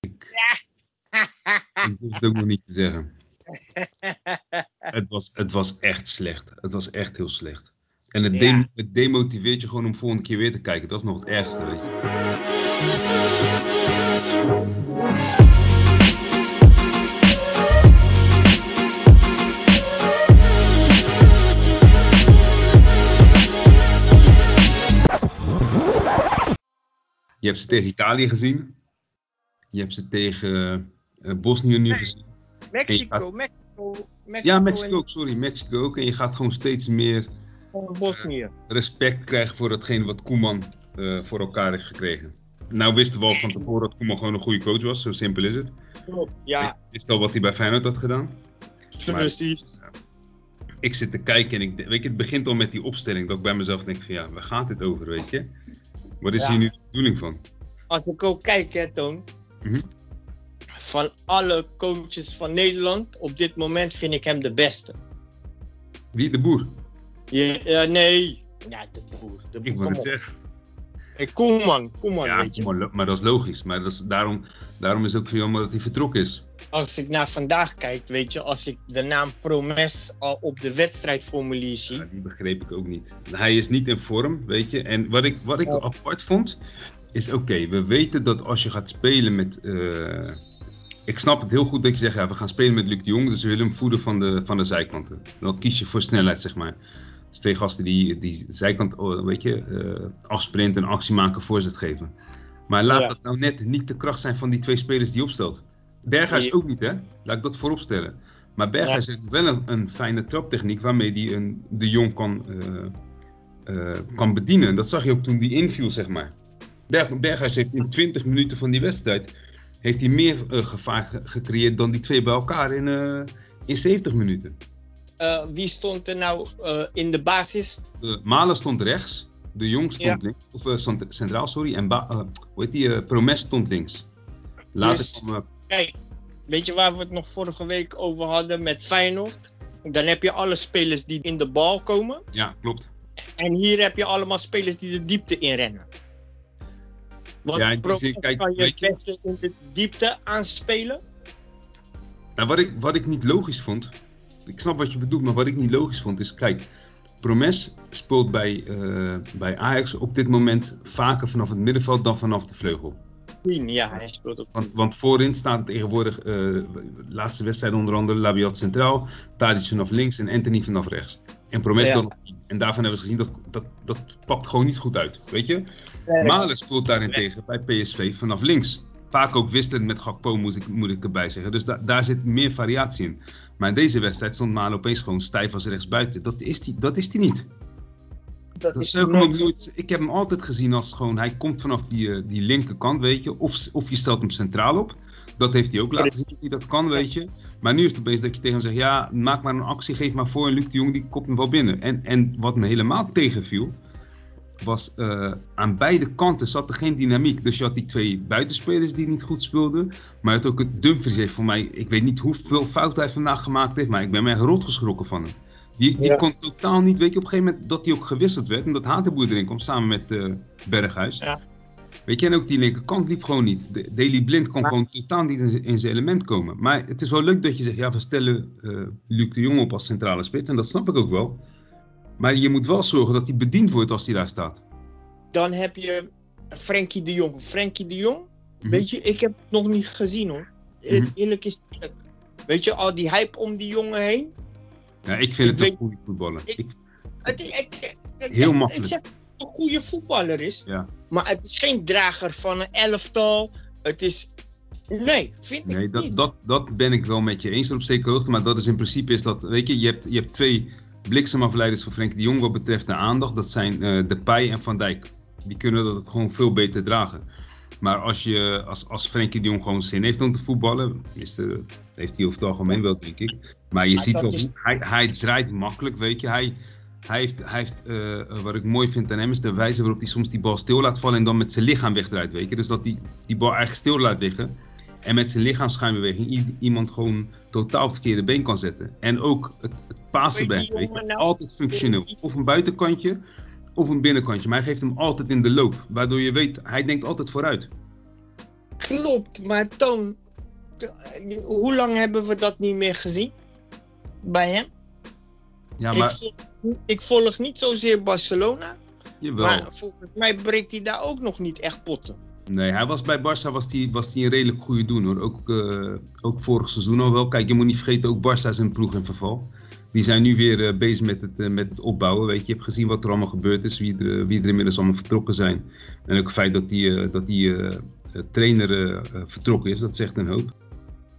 Ik, durf het ook nog niet te zeggen. Het was, het was echt slecht. Het was echt heel slecht. En het, Ja. dem- het demotiveert je gewoon om volgende keer weer te kijken. Dat is nog het ergste, weet je. Je hebt ze tegen Italië gezien. Je hebt ze tegen eh, Bosnië nu Nee. gezien. Mexico, Mexico, Mexico. Ja, Mexico ook, sorry. Mexico ook. En je gaat gewoon steeds meer Bosnië. respect krijgen voor datgene wat Koeman eh, voor elkaar heeft gekregen. Nou wisten we al van tevoren dat Koeman gewoon een goede coach was. Zo simpel is het. Klopt, Ja, Ik wist al wat hij bij Feyenoord had gedaan. precies. Ik zit te kijken en ik, weet je, het begint al met die opstelling. Dat ik bij mezelf denk van ja, waar gaat dit over, weet je? Wat is Ja. hier nu de bedoeling van? Als ik ook kijk, hè, Toon. Mhm. Van alle coaches van Nederland, op dit moment vind ik hem de beste. Wie de boer? Je, ja, nee. Ja, de boer. De Ik boer. wil Kom het zeggen. Hey, Koeman, Koeman, Ja, weet je. maar, maar dat is logisch. Maar dat is, daarom, daarom is het ook zo jammer dat hij vertrokken is. Als ik naar vandaag kijk, weet je, als ik de naam Promes al op de wedstrijdformulier zie. Ja, die begreep ik ook niet. Hij is niet in vorm, weet je. En wat ik, wat ik Ja. apart vond, is oké, we weten dat als je gaat spelen met... eh, ik snap het heel goed dat je zegt, ja, we gaan spelen met Luc de Jong, dus we willen hem voeden van de, van de zijkanten. Dan kies je voor snelheid, zeg maar. Dus twee gasten die, die zijkant, oh, weet je, eh afsprinten, actie maken, voorzet geven. Maar laat Ja. dat nou net niet de kracht zijn van die twee spelers die opstelt. Berghuis Nee. ook niet, hè? Laat ik dat voorop stellen. Maar Berghuis heeft wel een, een fijne traptechniek waarmee hij een, de Jong kan, eh, kan bedienen. Dat zag je ook toen die inviel, zeg maar. Berg, Berghuis heeft in 20 minuten van die wedstrijd heeft hij meer eh, gevaar ge- gecreëerd dan die twee bij elkaar in, eh, in 70 minuten. Eh, wie stond er nou in de basis? Malen stond rechts, de Jong stond Ja. links, of cent- centraal, sorry, en hoe heet die, Promes stond links. Later Dus- kwam Kijk, weet je waar we het nog vorige week over hadden met Feyenoord? Dan heb je alle spelers die in de bal komen. ja, klopt. En hier heb je allemaal spelers die de diepte inrennen. Want Ja, zin, kijk, kan je het beste in de diepte aanspelen. Nou, wat, ik, wat ik niet logisch vond, ik snap wat je bedoelt, maar wat ik niet logisch vond is, kijk, Promes speelt bij, eh, bij Ajax op dit moment vaker vanaf het middenveld dan vanaf de vleugel. Ja, hij speelt op Want, want voorin staat tegenwoordig, de laatste wedstrijd onder andere, Labiat centraal, Tadic vanaf links en Anthony vanaf rechts. En Promes Ja. dan nog tien. En daarvan hebben ze gezien dat, dat dat pakt gewoon niet goed uit, weet je. Malen speelt daarentegen bij PSV vanaf links. Vaak ook wisselend met Gakpo, moet ik, moet ik erbij zeggen. Dus da- daar zit meer variatie in. Maar in deze wedstrijd stond Malen opeens gewoon stijf als rechtsbuiten. Dat is die, dat is die niet. dat Dat is ook nooit, ik heb hem altijd gezien als gewoon, hij komt vanaf die, eh, die linkerkant, weet je. Of, of je stelt hem centraal op. Dat heeft hij ook laten zien dat hij dat kan, weet je. Maar nu is het opeens dat je tegen hem zegt, ja, maak maar een actie, geef maar voor. En Luc de Jong, die kopt hem wel binnen. En, en wat me helemaal tegenviel, was eh, aan beide kanten zat er geen dynamiek. Dus je had die twee buitenspelers die niet goed speelden. Maar je had ook het Dumfries heeft voor mij, ik weet niet hoeveel fouten hij vandaag gemaakt heeft, maar ik ben mij rot geschrokken van hem. Die, die Ja. kon totaal niet, weet je, op een gegeven moment dat hij ook gewisseld werd. Omdat Hatenboer erin kwam, samen met eh, Berghuis. Ja. Weet je, en ook die linkerkant liep gewoon niet. De, Daley Blind kon gewoon totaal niet in, zijn- in zijn element komen. Maar het is wel leuk dat je zegt, ja, we stellen eh Luc de Jong op als centrale spits. En dat snap ik ook wel. Maar je moet wel zorgen dat hij bediend wordt als hij daar staat. Dan heb je Frenkie de Jong. Frenkie de Jong, Mhm. weet je, ik heb het nog niet gezien hoor. Mhm. Eerlijk is het. Weet je, al die hype om die jongen heen. Ja, ik vind Ik het een weet- goede voetballer. Ik- Ik, Het, Heel makkelijk. Zeg een goede voetballer is. ja. Maar het is geen drager van een elftal. Het is. Nee, vind ik dat, niet. dat, dat ben ik wel met je eens op zekere hoogte. Maar dat is in principe is dat, weet je, je hebt, je hebt twee bliksemafleiders voor Frenkie de Jong wat betreft de aandacht. Dat zijn eh Depay en Van Dijk. Die kunnen dat gewoon veel beter dragen. Maar als, je, als, als Frenkie de Jong gewoon zin heeft om te voetballen, is de, heeft hij over het algemeen wel, denk ik. Maar je Maar ziet wel, is- hij, hij draait makkelijk, weet je. Hij, hij heeft, hij heeft eh, wat ik mooi vind aan hem, is de wijze waarop hij soms die bal stil laat vallen en dan met zijn lichaam wegdraait, weet je. Dus dat hij die bal eigenlijk stil laat liggen. En met zijn lichaamsschuimbeweging i- iemand gewoon totaal op het verkeerde been kan zetten. En ook het, het pasen Weet die je, nou- altijd functioneel. Of een buitenkantje, of een binnenkantje. Maar hij geeft hem altijd in de loop. Waardoor je weet, hij denkt altijd vooruit. klopt, maar Toon, hoe lang hebben we dat niet meer gezien bij hem? Ja, maar... ik, ik volg niet zozeer Barcelona, Jawel. maar volgens mij breekt hij daar ook nog niet echt potten. Nee, hij was bij Barça was die, was die een redelijk goede doen hoor. Ook, eh, ook vorig seizoen al wel. Kijk, je moet niet vergeten, ook Barça is een ploeg in verval. Die zijn nu weer eh, bezig met het, eh, met het opbouwen. Weet je, je hebt gezien wat er allemaal gebeurd is, wie er, wie er inmiddels allemaal vertrokken zijn. En ook het feit dat die, dat die trainer vertrokken is, dat zegt een hoop.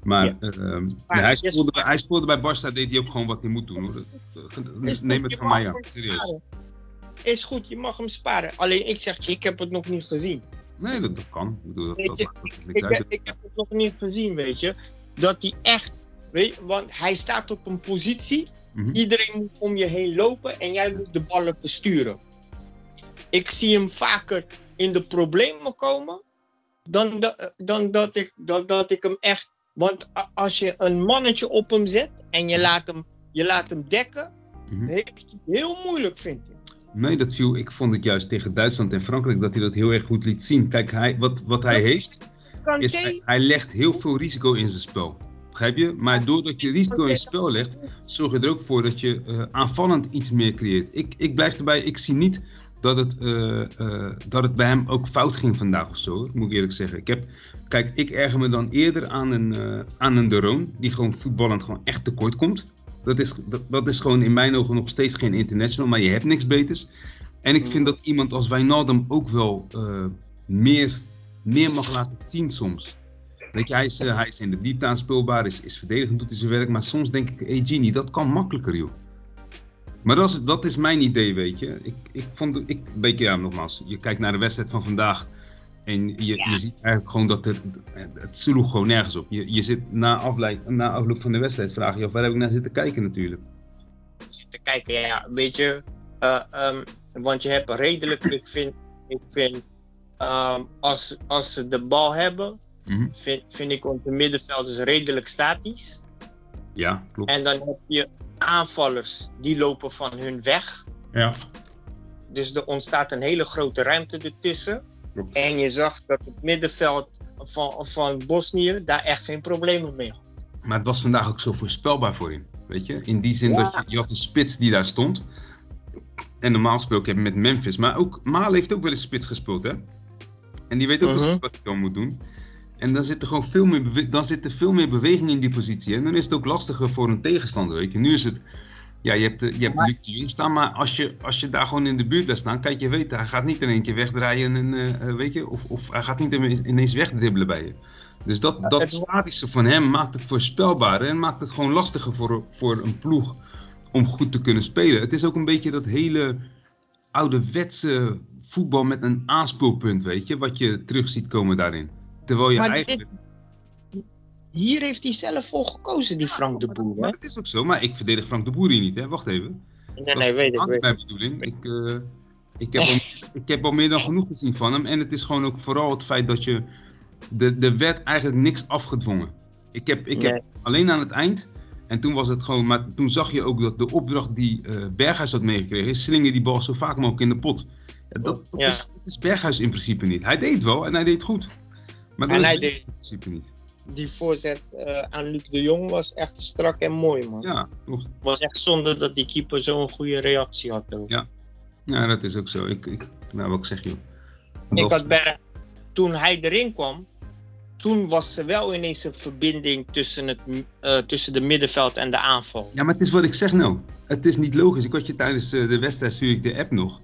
Maar Ja. eh, ehm, Maar hij, speelde, bij- hij speelde bij Barça, deed hij ook gewoon wat hij moet doen hoor. Is Neem het van mij aan, serieus. Is goed, je mag hem sparen. Alleen ik zeg, ik heb het nog niet gezien. Nee, dat, dat kan. Ik bedoel, dat, Ik, heb- ik heb het nog niet gezien, weet je. Dat hij echt, weet je, want hij staat op een positie. Mhm. Iedereen moet om je heen lopen en jij moet de ballen besturen. Ik zie hem vaker in de problemen komen dan, da- dan dat, ik, dat, dat ik hem echt. Want als je een mannetje op hem zet en je laat hem, je laat hem dekken, heeft hij heel moeilijk, vind ik. Nee, dat viel. Ik vond het juist tegen Duitsland en Frankrijk dat hij dat heel erg goed liet zien. Kijk, hij, wat, wat hij heeft, is hij, hij legt heel veel risico in zijn spel. Begrijp je? Maar doordat je risico in je spel legt, zorg je er ook voor dat je eh, aanvallend iets meer creëert. Ik, ik blijf erbij, ik zie niet dat het, eh, eh, dat het bij hem ook fout ging vandaag of zo, moet ik eerlijk zeggen. Ik heb, kijk, ik erger me dan eerder aan een, eh aan een De Roon, die gewoon voetballend gewoon echt tekort komt. Dat is, dat, dat is gewoon in mijn ogen nog steeds geen international, maar je hebt niks beters. En ik vind dat iemand als Wijnaldum ook wel meer, meer mag laten zien soms. Weet je, hij is, hij is in de diepte aanspeelbaar, is, is verdedigend, doet hij zijn werk. Maar soms denk ik, hey Genie, dat kan makkelijker, joh. Maar dat is, dat is mijn idee, weet je. Ik, ik vond, het- ik, een beetje, ja, nogmaals, je kijkt naar de wedstrijd van vandaag. En je, je ziet eigenlijk gewoon dat het, het sloeg gewoon nergens op. Je, je zit na, afleid, na afloop van de wedstrijd, vraag je af, waar heb ik naar zitten kijken natuurlijk. zitten kijken. Ja, weet je, eh, ehm, want je hebt redelijk, ik vind, ik vind ehm, als, als ze de bal hebben, Mhm. vind, vind ik onze middenvelders redelijk statisch. Ja, klopt. En dan heb je aanvallers die lopen van hun weg. Ja. Dus er ontstaat een hele grote ruimte ertussen. Klopt. En je zag dat het middenveld van, van Bosnië daar echt geen problemen mee had. Maar het was vandaag ook zo voorspelbaar voor hem. Weet je? In die zin Ja. dat je, je had een spits die daar stond. En normaal gesproken heb je met Memphis. Maar ook Malen heeft ook wel eens spits gespeeld, hè? En die weet ook Mhm. precies wat hij dan moet doen. En dan zit er gewoon veel meer, dan zit er veel meer beweging in die positie. En dan is het ook lastiger voor een tegenstander, weet je. Nu is het... Ja, je hebt, eh, je hebt Luc de Jong staan, maar als je, als je daar gewoon in de buurt blijft staan, kijk, je weet, hij gaat niet in één keer wegdraaien en, eh, eh, weet je, of, of hij gaat niet ineens- wegdribbelen bij je. Dus dat, dat statische van hem maakt het voorspelbaar en maakt het gewoon lastiger voor, voor een ploeg om goed te kunnen spelen. Het is ook een beetje dat hele ouderwetse voetbal met een aanspoelpunt, weet je, wat je terug ziet komen daarin. Terwijl je Maar eigenlijk... Hier heeft hij zelf voor gekozen, die Frank de Boer. Maar dat is ook zo, maar ik verdedig Frank de Boer hier niet, hè. Wacht even. Nee, Dat nee, is weet ik. niet Weet. ik. mijn bedoeling. Ik, eh, ik, heb al, ik heb al meer dan genoeg gezien van hem. En het is gewoon ook vooral het feit dat je... De, er werd eigenlijk niks afgedwongen. Ik heb, ik heb alleen aan het eind... En toen was het gewoon... Maar toen zag je ook dat de opdracht die eh, Berghuis had meegekregen... is slinger die bal zo vaak mogelijk in de pot. Ja, dat dat Ja. is, dat is Berghuis in principe niet. Hij deed wel en hij deed goed. Maar En hij deed- in principe niet. Die voorzet eh, aan Luc de Jong was echt strak en mooi, man. Ja, klopt. was echt zonde dat die keeper zo'n goede reactie had. Ook. Ja. Ja, dat is ook zo. Ik, ik, nou, wat ik zeg, joh. Ik Dat- had bij, toen hij erin kwam, toen was er wel ineens een verbinding tussen, het, eh, tussen de middenveld en de aanval. Ja, maar het is wat ik zeg nou. Het is niet logisch. Ik had je tijdens eh, de wedstrijd stuur ik de app nog.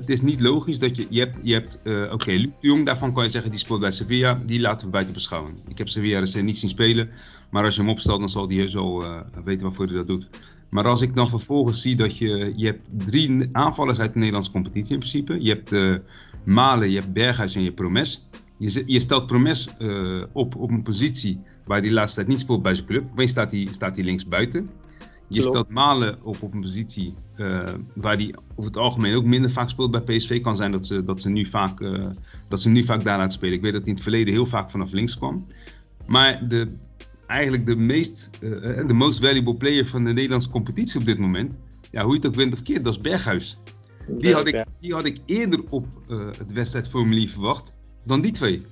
Het is niet logisch dat je... Je hebt, je hebt eh, oké, Luc de Jong, daarvan kan je zeggen, die speelt bij Sevilla. Die laten we buiten beschouwen. Ik heb Sevilla recent niet zien spelen. Maar als je hem opstelt, dan zal hij heus wel eh, weten waarvoor hij dat doet. Maar als ik dan vervolgens zie dat je... Je hebt drie aanvallers uit de Nederlandse competitie in principe. Je hebt eh, Malen, je hebt Berghuis en je hebt Promes. Je, je stelt Promes op op een positie waar hij de laatste tijd niet speelt bij zijn club. Opeens staat hij, staat hij links buiten. Je Klopt. stelt Malen op op een positie eh, waar hij over het algemeen ook minder vaak speelt bij PSV. Kan zijn dat ze, dat ze, nu, vaak, eh, dat ze nu vaak daar laten spelen. Ik weet dat hij in het verleden heel vaak vanaf links kwam. Maar de, eigenlijk de meest, eh, de most valuable player van de Nederlandse competitie op dit moment. Ja, hoe je het ook wint of keert, dat is Berghuis. Die had ik, die had ik eerder op het wedstrijdformulier verwacht dan die twee.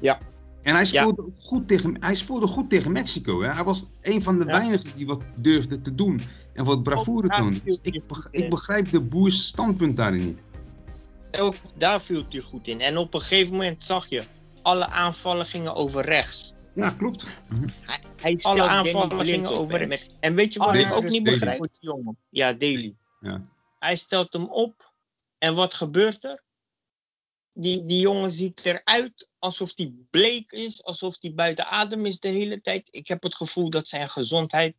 Ja. En hij speelde, goed, tegen, hij speelde goed tegen Mexico. Hè? Hij was een van de weinigen die wat durfde te doen. En wat bravoure toonde. Dus ik, ik begrijp de boers standpunt daarin niet. Ook daar viel hij goed in. En op een gegeven moment zag je, alle aanvallen gingen over rechts. Ja, klopt. Hij, hij alle aanvallen gingen over rechts. En weet je wat ik ook niet begrijp? Ja, Daily. Ja. Hij stelt hem op. En wat gebeurt er? Die, die jongen ziet eruit alsof hij bleek is, alsof hij buiten adem is de hele tijd. Ik heb het gevoel dat zijn gezondheid.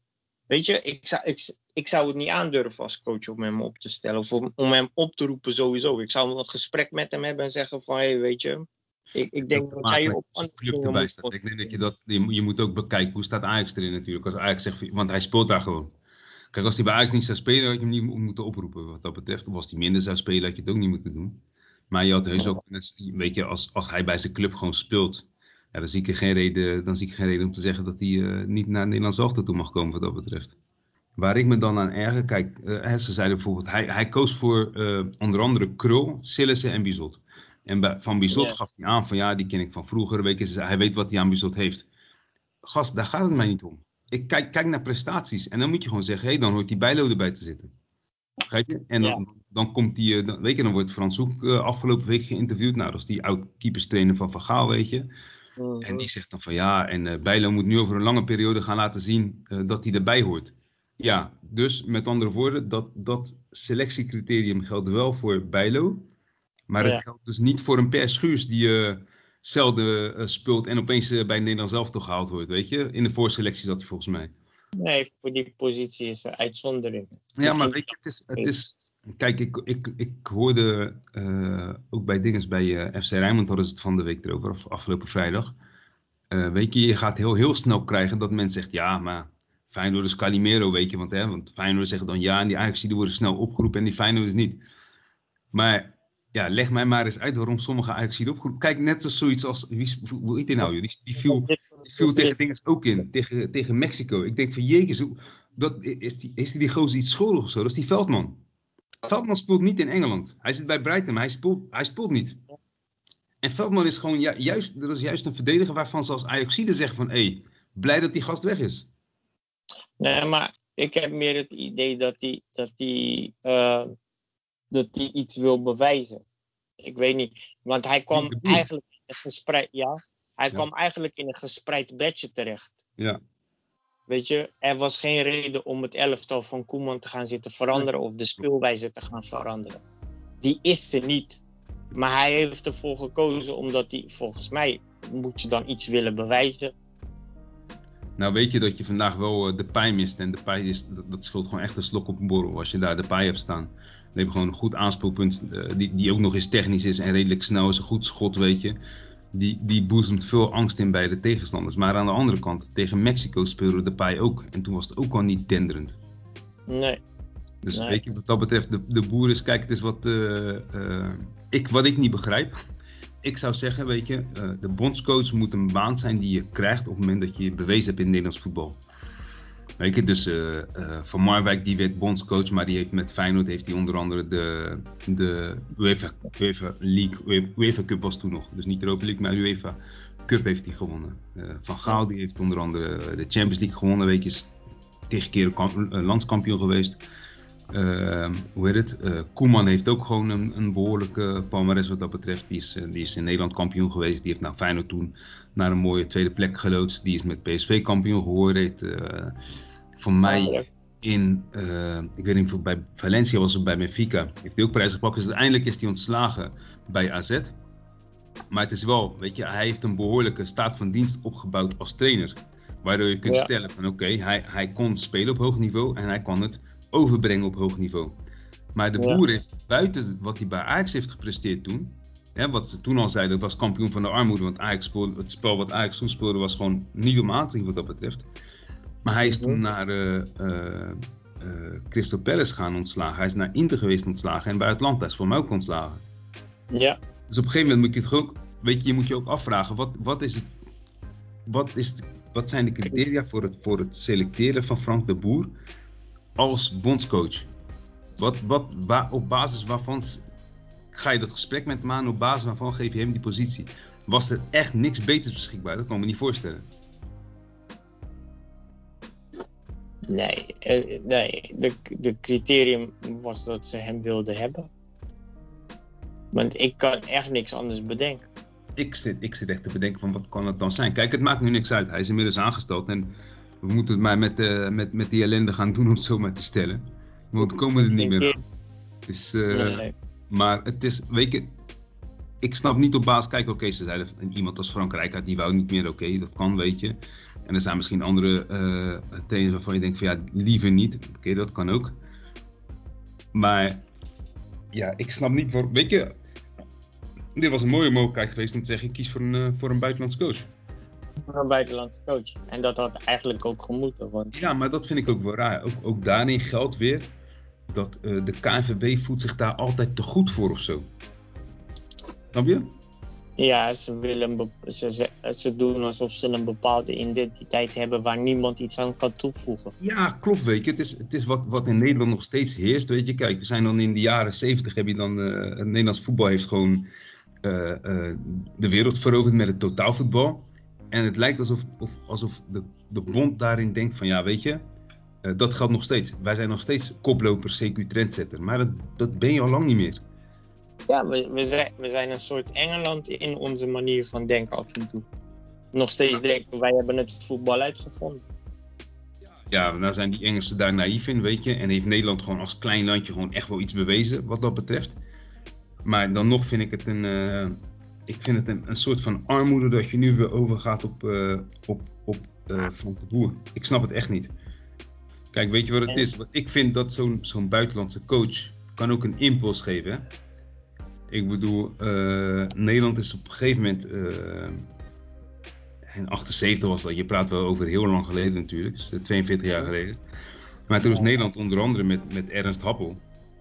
Weet je, ik zou, ik, ik zou het niet aandurven als coach om hem op te stellen. Of om, om hem op te roepen sowieso. Ik zou een gesprek met hem hebben en zeggen van, hé, hey, weet je, ik, ik denk dat, jij je op een club erbij staat. Ik denk dat je dat, je, moet ook bekijken, hoe staat Ajax erin natuurlijk. Als Ajax zegt, want hij speelt daar gewoon. Kijk, als hij bij Ajax niet zou spelen, had je hem niet moeten oproepen. Wat dat betreft, of als hij minder zou spelen, had je het ook niet moeten doen. Maar je had heus ook, weet je, als, als hij bij zijn club gewoon speelt, ja, dan, zie ik er geen reden, dan zie ik geen reden om te zeggen dat hij uh, niet naar Nederland zelf toe mag komen wat dat betreft. Waar ik me dan aan erger, kijk, uh, ze zeiden bijvoorbeeld, hij, hij koos voor uh, onder andere Krul, Sillissen en Bizot. En bij, van Bizot gaf hij aan van ja, die ken ik van vroeger, weet je, hij weet wat hij aan Bizot heeft. Gast, daar gaat het mij niet om. Ik kijk, kijk naar prestaties en dan moet je gewoon zeggen, hé, hey, dan hoort die bijlo erbij te zitten. En dan, dan komt die, eh, dan, weet je, dan wordt Frans Hoek uh, afgelopen week geïnterviewd. Nou, dat is die oud keeperstrainer van Van Gaal, weet je. Mhm. En die zegt dan van ja, en uh, Bijlo moet nu over een lange periode gaan laten zien dat hij erbij hoort. Ja, dus met andere woorden, dat, dat selectiecriterium geldt wel voor Bijlo. Maar het geldt dus niet voor een Per Schuurs die zelden speelt en opeens bij Nederland zelf toch gehaald wordt, weet je. In de voorselectie zat hij volgens mij. Nee, voor die positie is een uitzondering. Ja, maar weet je, het is, het is kijk, ik, ik, ik hoorde uh, ook bij dinges bij uh, FC Rijnmond hadden ze het van de week erover, afgelopen vrijdag. Uh, weet je, je gaat heel, heel snel krijgen dat mensen zegt, ja, maar Feyenoord is Calimero, weet je, want, hè, want Feyenoord zeggen dan ja en die Ajax die worden snel opgeroepen en die Feyenoord is niet. Maar ja, leg mij maar eens uit waarom sommige Ajax opgeroepen. Kijk, net als zoiets als, wie, hoe heet die nou, die, die viel viel tegen dingen ook in. Tegen, tegen Mexico. Ik denk van jezus, dat, is, die, is die, die gozer iets schuldig of zo? Dat is die Veldman. Veldman speelt niet in Engeland. Hij zit bij Brighton, maar hij speelt, hij speelt niet. En Veldman is gewoon juist, dat is juist een verdediger waarvan zelfs Ajaxide zeggen van hé, hey, blij dat die gast weg is. Nee, maar ik heb meer het idee dat hij dat die, uh, dat die iets wil bewijzen. Ik weet niet, want hij kwam eigenlijk gesprek, ja, hij kwam eigenlijk in een gespreid bedje terecht. Ja. Weet je, er was geen reden om het elftal van Koeman te gaan zitten veranderen of de speelwijze te gaan veranderen. Die is er niet. Maar hij heeft ervoor gekozen omdat hij, volgens mij, moet je dan iets willen bewijzen. Nou weet je dat je vandaag wel eh, de pij mist. En de pij is, dat, scheelt gewoon echt een slok op een borrel als je daar de pij hebt staan. Dan heb je gewoon een goed aanspoelpunt uh, die, die ook nog eens technisch is en redelijk snel is. Een goed schot, weet je die, die boezemt veel angst in bij de tegenstanders. Maar aan de andere kant, tegen Mexico speelde de paai ook. En toen was het ook al niet denderend. Nee. Dus weet je, wat dat betreft, de, de boer is, kijk, het is wat, uh, uh, ik, wat ik niet begrijp. Ik zou zeggen, weet je, uh, de bondscoach moet een baan zijn die je krijgt op het moment dat je je bewezen hebt in Nederlands voetbal. Weet je, dus uh, uh, Van Marwijk die werd bondscoach, maar die heeft met Feyenoord heeft hij onder andere de, de UEFA, UEFA League, UEFA Cup was toen nog, dus niet Europa League, maar UEFA Cup heeft hij gewonnen. Uh, Van Gaal die heeft onder andere de Champions League gewonnen, weet je, tegen keer landskampioen geweest. Hoe heet het? Koeman heeft ook gewoon een, een behoorlijke palmarès wat dat betreft. Die is, die is in Nederland kampioen geweest. Die heeft nou Feyenoord toen naar een mooie tweede plek geloodst. Die is met PSV kampioen geworden. Heeft, voor mij in, uh, ik weet niet, bij Valencia was het bij Benfica. Heeft hij ook prijs gepakt. Dus uiteindelijk is hij ontslagen bij AZ. Maar het is wel, weet je, hij heeft een behoorlijke staat van dienst opgebouwd als trainer. Waardoor je kunt stellen van oké, hij, hij kon spelen op hoog niveau en hij kan het overbrengen op hoog niveau. Maar de boer heeft buiten wat hij bij Ajax heeft gepresteerd toen, hè, wat ze toen al zeiden, dat was kampioen van de armoede, want Ajax speelde, het spel wat Ajax toen speelde was gewoon niet om aan te zien wat dat betreft. Maar hij is toen mhm. naar uh, uh, Crystal Palace gaan ontslagen. Hij is naar Inter geweest ontslagen en bij Atlanta is voor mij ook ontslagen. Ja. Dus op een gegeven moment moet je het ook, weet je, je moet je ook afvragen, wat, wat is het, wat, is wat zijn de criteria voor het, voor het selecteren van Frank de Boer als bondscoach? Wat, wat, waar, op basis waarvan ga je dat gesprek met hem aan, op basis waarvan geef je hem die positie? was er echt niks beters beschikbaar. Dat kan ik me niet voorstellen. Nee, eh, nee. De, de criterium was dat ze hem wilden hebben. Want ik kan echt niks anders bedenken. Ik zit, ik zit echt te bedenken van wat kan het dan zijn. Kijk, het maakt nu niks uit. Hij is inmiddels aangesteld en we moeten het maar met, uh, met, met die ellende gaan doen om het zo maar te stellen. Want we komen er niet meer aan. Dus, uh, nee. Maar het is, weet je, ik snap niet op basis, kijk oké, ze zeiden iemand als Frankrijk uit, die wou niet meer, oké, dat kan, weet je. En er zijn misschien andere uh, trainers waarvan je denkt van ja, liever niet, oké, dat kan ook. Maar ja, ik snap niet waarom, weet je, dit was een mooie mogelijkheid geweest om te zeggen, ik kies voor een, voor een buitenlandse coach. Een buitenlandse coach. En dat had eigenlijk ook gemoeten. Want... Ja, maar dat vind ik ook wel raar. Ook, ook daarin geldt weer dat uh, de KNVB voelt zich daar altijd te goed voor of zo. Snap je? Ja, ze, willen ze, ze, ze, doen alsof ze een bepaalde identiteit hebben waar niemand iets aan kan toevoegen. Ja, klopt, weet je. Het is, het is wat, wat in Nederland nog steeds heerst, weet je. Kijk, we zijn dan in de jaren zeventig, heb je dan, uh, het Nederlands voetbal heeft gewoon uh, de wereld veroverd met het totaalvoetbal. En het lijkt alsof, of, alsof de, de bond daarin denkt van, ja, weet je, dat geldt nog steeds. Wij zijn nog steeds koploper, CQ trendsetter. Maar dat, dat ben je al lang niet meer. Ja, we, we, zijn, we zijn een soort Engeland in onze manier van denken af en toe. Nog steeds denken wij hebben het voetbal uitgevonden. Ja, nou zijn die Engelsen daar naïef in, weet je. En heeft Nederland gewoon als klein landje gewoon echt wel iets bewezen wat dat betreft. Maar dan nog vind ik het een, uh, ik vind het een, een soort van armoede dat je nu weer overgaat op, uh, op, op uh, Frank de Boer. Ik snap het echt niet. Kijk, weet je wat het is? Ik vind dat zo'n zo'n buitenlandse coach kan ook een impuls geven. Hè? Ik bedoel, uh, Nederland is op een gegeven moment. In 78 was dat, je praat wel over heel lang geleden natuurlijk, dus 42 jaar geleden. Maar toen is Nederland onder andere met, met Ernst Happel,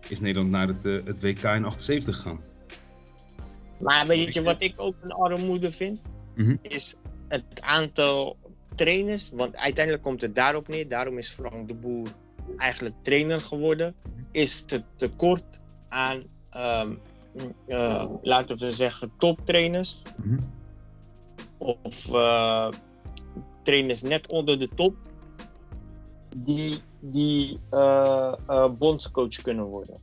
is Nederland naar het, het WK in 78 gegaan. Maar weet je wat ik ook een armoede vind? Mm -hmm. Is het aantal trainers, want uiteindelijk komt het daarop neer, daarom is Frank de Boer eigenlijk trainer geworden, is het tekort aan um, uh, laten we zeggen, toptrainers. Mm -hmm. Of uh, trainers net onder de top. Die, die uh, bondscoach kunnen worden.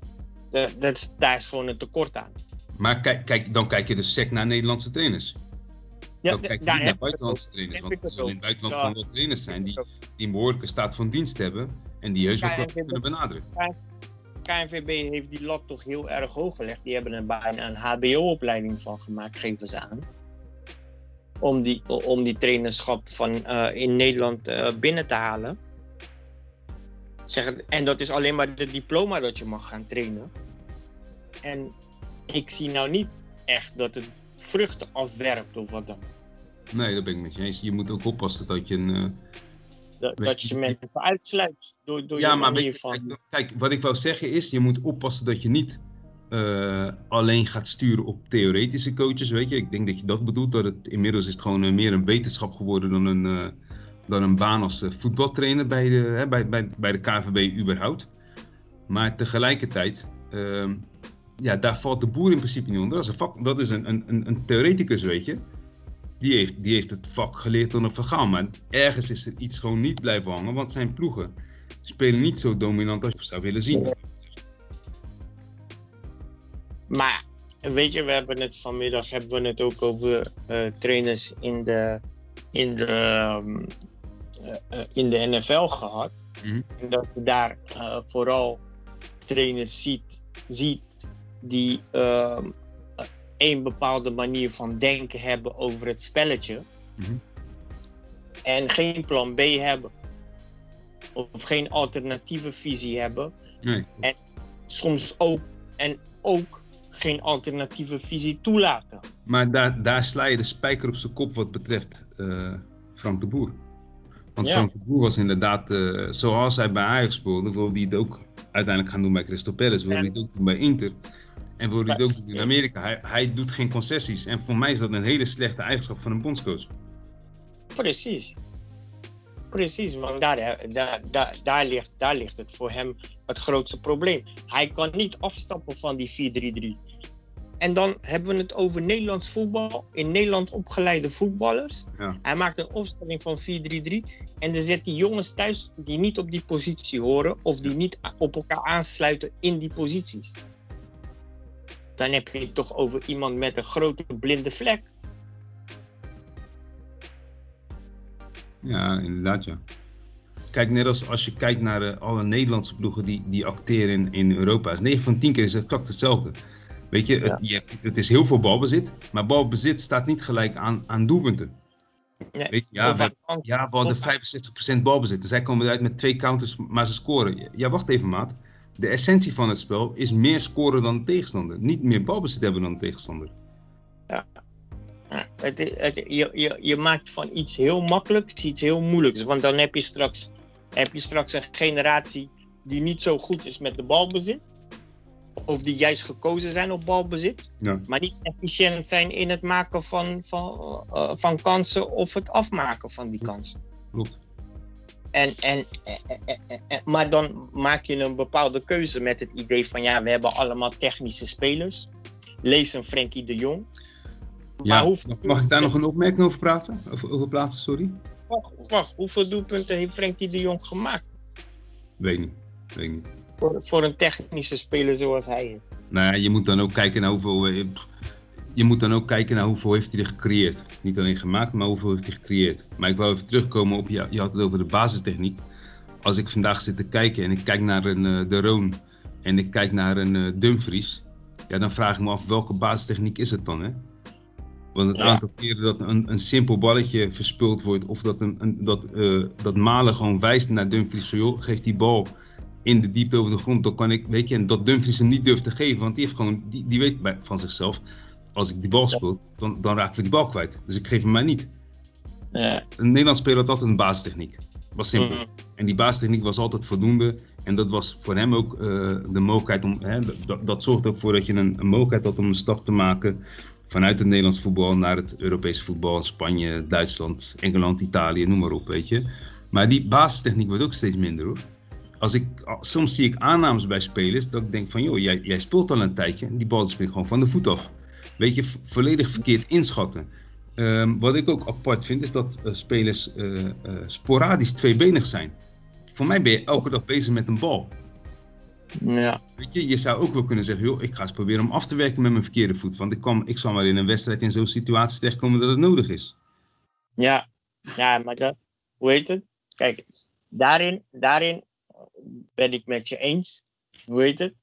Dat, dat is, daar is gewoon een tekort aan. Maar kijk, kijk, dan kijk je dus sec naar Nederlandse trainers. Ja, dan kijk je niet naar buitenlandse trainers. Want er zullen in het buitenland gewoon wel trainers zijn die, die een behoorlijke staat van dienst hebben. En die heus wel kunnen benadrukken. KNVB heeft die lat toch heel erg hoog gelegd. Die hebben er bijna een HBO-opleiding van gemaakt, geven ze aan. Om die, om die trainerschap van, uh, in Nederland uh, binnen te halen. Zeg, en dat is alleen maar de diploma dat je mag gaan trainen. En ik zie nou niet echt dat het vruchten afwerpt of wat dan. Nee, dat ben ik met je eens. Je moet ook oppassen dat je een. Uh dat, dat je mensen uitsluit door, door ja, je maar manier je, van... Kijk, kijk, wat ik wou zeggen is, je moet oppassen dat je niet uh, alleen gaat sturen op theoretische coaches, weet je. Ik denk dat je dat bedoelt, dat het inmiddels is het gewoon uh, meer een wetenschap geworden dan een, uh, dan een baan als voetbaltrainer bij de, hè, bij, bij, bij de KVB überhaupt. Maar tegelijkertijd, ehm, ja, daar valt de boer in principe niet onder. Dat is een, vak, dat is een, een, een theoreticus, weet je die heeft, die heeft het vak geleerd door een vergaan. Maar ergens is er iets gewoon niet blijven hangen, want zijn ploegen spelen niet zo dominant als je zou willen zien. Maar weet je, we hebben het vanmiddag hebben we het ook over uh, trainers in de, in de, um, uh, in de NFL gehad. Mm -hmm. En dat je daar vooral trainers ziet, ziet die ehm, een bepaalde manier van denken hebben over het spelletje. Mm-hmm. En geen plan B hebben. Of geen alternatieve visie hebben. Nee. En soms ook, en ook geen alternatieve visie toelaten. Maar daar, daar sla je de spijker op zijn kop wat betreft uh, Frank de Boer. Want ja. Frank de Boer was inderdaad, uh, zoals hij bij Ajax speelde, wilde hij het ook uiteindelijk gaan doen bij Crystal Palace, wilde hij het ook doen bij Inter. En wil hij ook doen in Amerika. Hij, hij doet geen concessies. En voor mij is dat een hele slechte eigenschap van een bondscoach. Precies. Precies, want daar, daar, daar, daar, ligt, daar ligt het voor hem het grootste probleem. Hij kan niet afstappen van die 4-3-3. en dan hebben we het over Nederlands voetbal. In Nederland opgeleide voetballers. Ja. Hij maakt een opstelling van 4-3-3. En dan zet die jongens thuis die niet op die positie horen. Of die niet op elkaar aansluiten in die posities. Dan heb je het toch over iemand met een grote blinde vlek. Ja, inderdaad ja. Kijk, net als als je kijkt naar eh, alle Nederlandse ploegen die, die acteren in, in Europa. Is 9 van 10 keer is het exact hetzelfde. Weet je, Ja. het, je het is heel veel balbezit. Maar balbezit staat niet gelijk aan, aan doelpunten. Nee, Weet je, ja, we, ja, we hadden 65% balbezit. Dus zij komen eruit met twee counters, maar ze scoren. Ja, wacht even maat. De essentie van het spel is meer scoren dan de tegenstander. Niet meer balbezit hebben dan de tegenstander. Ja, het, het, je, je, je maakt van iets heel makkelijks iets heel moeilijks. Want dan heb je straks, heb je straks een generatie die niet zo goed is met de balbezit. Of die juist gekozen zijn op balbezit. Ja. Maar niet efficiënt zijn in het maken van, van, eh, van kansen of het afmaken van die kansen. Klopt. En, en, eh, eh, eh, eh, maar dan maak je een bepaalde keuze met het idee van ja, we hebben allemaal technische spelers. Lees een Frenkie de Jong. Ja, hoeveel mag- mag ik daar nog een opmerking over praten? Over, over plaatsen, sorry? Wacht, wacht, hoeveel doelpunten heeft Frenkie de Jong gemaakt? Weet niet. Weet niet. Voor, voor een technische speler zoals hij is. Nou ja, je moet dan ook kijken naar hoeveel. Je moet dan ook kijken naar hoeveel heeft hij er gecreëerd. Niet alleen gemaakt, maar hoeveel heeft hij gecreëerd. Maar ik wil even terugkomen op, je, je had het over de basistechniek. Als ik vandaag zit te kijken en ik kijk naar een eh, De Roon en ik kijk naar een eh, Dumfries. Ja, dan vraag ik me af welke basistechniek is het dan, hè? Want het Ja. aantal keren dat een, een simpel balletje verspild wordt, of dat, een, een, dat, eh, dat Malen gewoon wijst naar Dumfries, van joh, geef die bal in de diepte over de grond, dan kan ik, weet je, en dat Dumfries hem niet durft te geven, want die heeft gewoon, die, die weet bij, van zichzelf, als ik die bal speel, dan, dan raken we die bal kwijt. Dus ik geef hem maar niet. Ja. Een Nederlands speler had altijd een basistechniek. Was simpel. Mhm. En die basistechniek was altijd voldoende. En dat was voor hem ook eh, de mogelijkheid om. Hè, dat, dat zorgde ook voor dat je een, een mogelijkheid had om een stap te maken. Vanuit het Nederlands voetbal naar het Europese voetbal. Spanje, Duitsland, Engeland, Italië, noem maar op, weet je. Maar die basistechniek wordt ook steeds minder hoor. Als ik, soms zie ik aannames bij spelers dat ik denk van joh, jij, jij speelt al een tijdje en die bal springt gewoon van de voet af. Weet je, volledig verkeerd inschatten. Ehm, wat ik ook apart vind is dat eh, spelers eh, eh, sporadisch tweebenig zijn. Voor mij ben je elke dag bezig met een bal. Ja. Weet je, je zou ook wel kunnen zeggen, joh, ik ga eens proberen om af te werken met mijn verkeerde voet. Want ik, kan, ik zal maar in een wedstrijd in zo'n situatie terechtkomen dat het nodig is. Ja. ja, maar dat, hoe heet het? Kijk, daarin, daarin ben ik met je eens. Hoe heet het?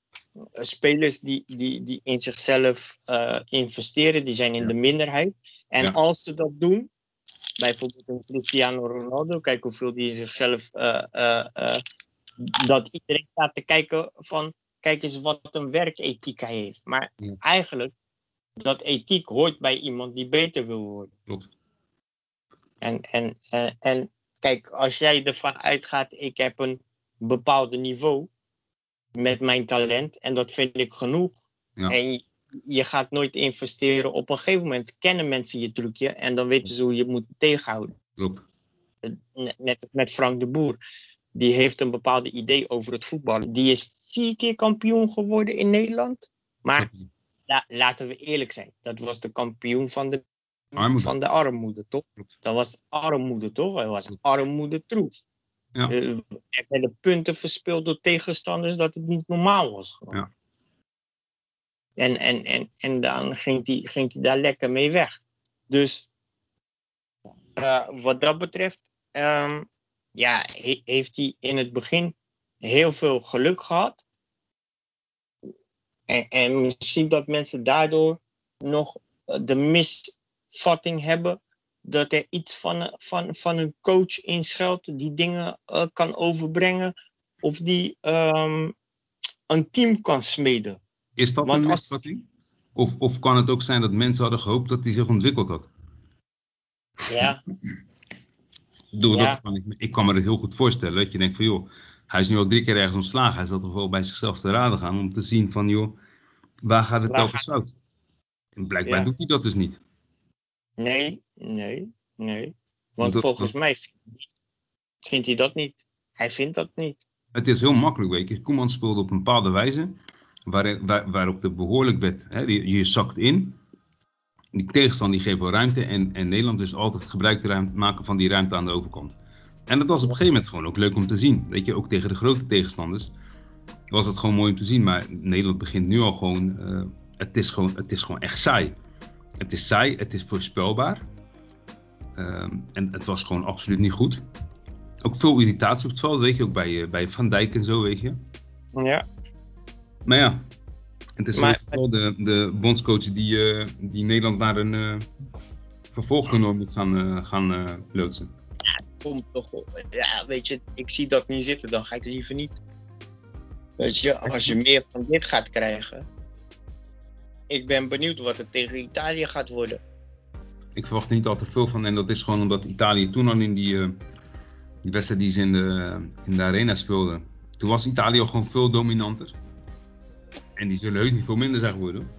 Spelers die, die, die in zichzelf eh, investeren, die zijn in Ja. de minderheid. En Ja. als ze dat doen, bijvoorbeeld een Cristiano Ronaldo, kijk hoeveel die in zichzelf. eh, eh, eh, dat iedereen staat te kijken van. Kijk eens wat een werkethiek hij heeft. Maar Ja. eigenlijk, dat ethiek hoort bij iemand die beter wil worden. Klopt. En, en, en, en kijk, als jij ervan uitgaat, ik heb een bepaald niveau met mijn talent en dat vind ik genoeg. Ja. En je, gaat nooit investeren. Op een gegeven moment kennen mensen je trucje en dan weten ze hoe je moet tegenhouden. Klopt. Net- Net als met Frank de Boer. Die heeft een bepaald idee over het voetballen. Die is vier keer kampioen geworden in Nederland. Maar la- laten we eerlijk zijn. Dat was de kampioen van de Armoede. van de armoede, toch? Dat was armoede, toch? Dat was armoede troef. Ja. Eh, er werden punten verspeeld door tegenstanders dat het niet normaal was. gewoon. Ja. En, en, en, en dan ging hij ging die daar lekker mee weg. Dus eh, wat dat betreft, ehm, ja, he- heeft hij in het begin heel veel geluk gehad. En, en misschien dat mensen daardoor nog eh, de misvatting hebben dat er iets van, van, van een coach in schuilt die dingen eh, kan overbrengen of die ehm, een team kan smeden. Is dat Want een misvatting? Of, of kan het ook zijn dat mensen hadden gehoopt dat hij zich ontwikkeld had? Ja, dat kan ik, me- ik kan me dat heel goed voorstellen. Dat je denkt van joh, hij is nu al drie keer ergens ontslagen. Hij zal toch wel bij zichzelf te raden gaan om te zien van joh, waar gaat het telkens fout? En blijkbaar Ja. doet hij dat dus niet. Nee, nee, nee. Want Dat- volgens mij vindt- hij dat niet. Hij vindt dat niet. Het is heel makkelijk, weet je. Koeman speelde op een bepaalde wijze. waar, waar, waarop de behoorlijk werd. Hè, je, je zakt in, die tegenstander die geeft wel ruimte en, en Nederland is altijd gebruik te maken van die ruimte aan de overkant. En dat was op een gegeven moment gewoon ook leuk om te zien. Weet je, ook tegen de grote tegenstanders was het gewoon mooi om te zien. Maar Nederland begint nu al gewoon, uh, het, is gewoon het is gewoon echt saai. Het is saai, het is voorspelbaar. Uh, en het was gewoon absoluut niet goed. Ook veel irritatie op het veld, weet je, ook bij, uh, bij Van Dijk en zo, weet je. Ja. Maar ja, het is maar, wel de, de bondscoach die, uh, die Nederland naar een uh, vervolgtoernooi moet gaan, uh, gaan loodsen. Ja, komt toch Ja, weet je, ik zie dat niet zitten, dan ga ik liever niet. Weet je, als je meer van dit gaat krijgen. Ik ben benieuwd wat het tegen Italië gaat worden. Ik verwacht niet al te veel van. En dat is gewoon omdat Italië toen al in die, die wedstrijd die ze in de, in de arena speelden. Toen was Italië al gewoon veel dominanter. En die zullen heus niet veel minder zijn geworden.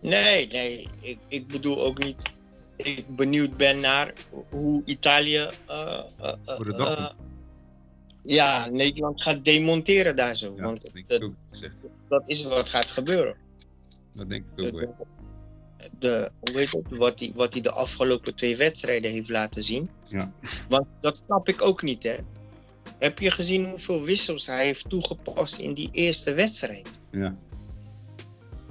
Nee, nee. Ik, ik bedoel ook niet. Ik benieuwd ben naar hoe Italië. Uh, uh, Voor de dag. ja, Nederland gaat demonteren daar zo. Ja, want dat, dat, dat, is wat gaat gebeuren. Dat denk ik ook wel. De, hoe heet het, wat hij wat de afgelopen twee wedstrijden heeft laten zien. Ja. Want dat snap ik ook niet, hè. Heb je gezien hoeveel wissels hij heeft toegepast in die eerste wedstrijd? Ja.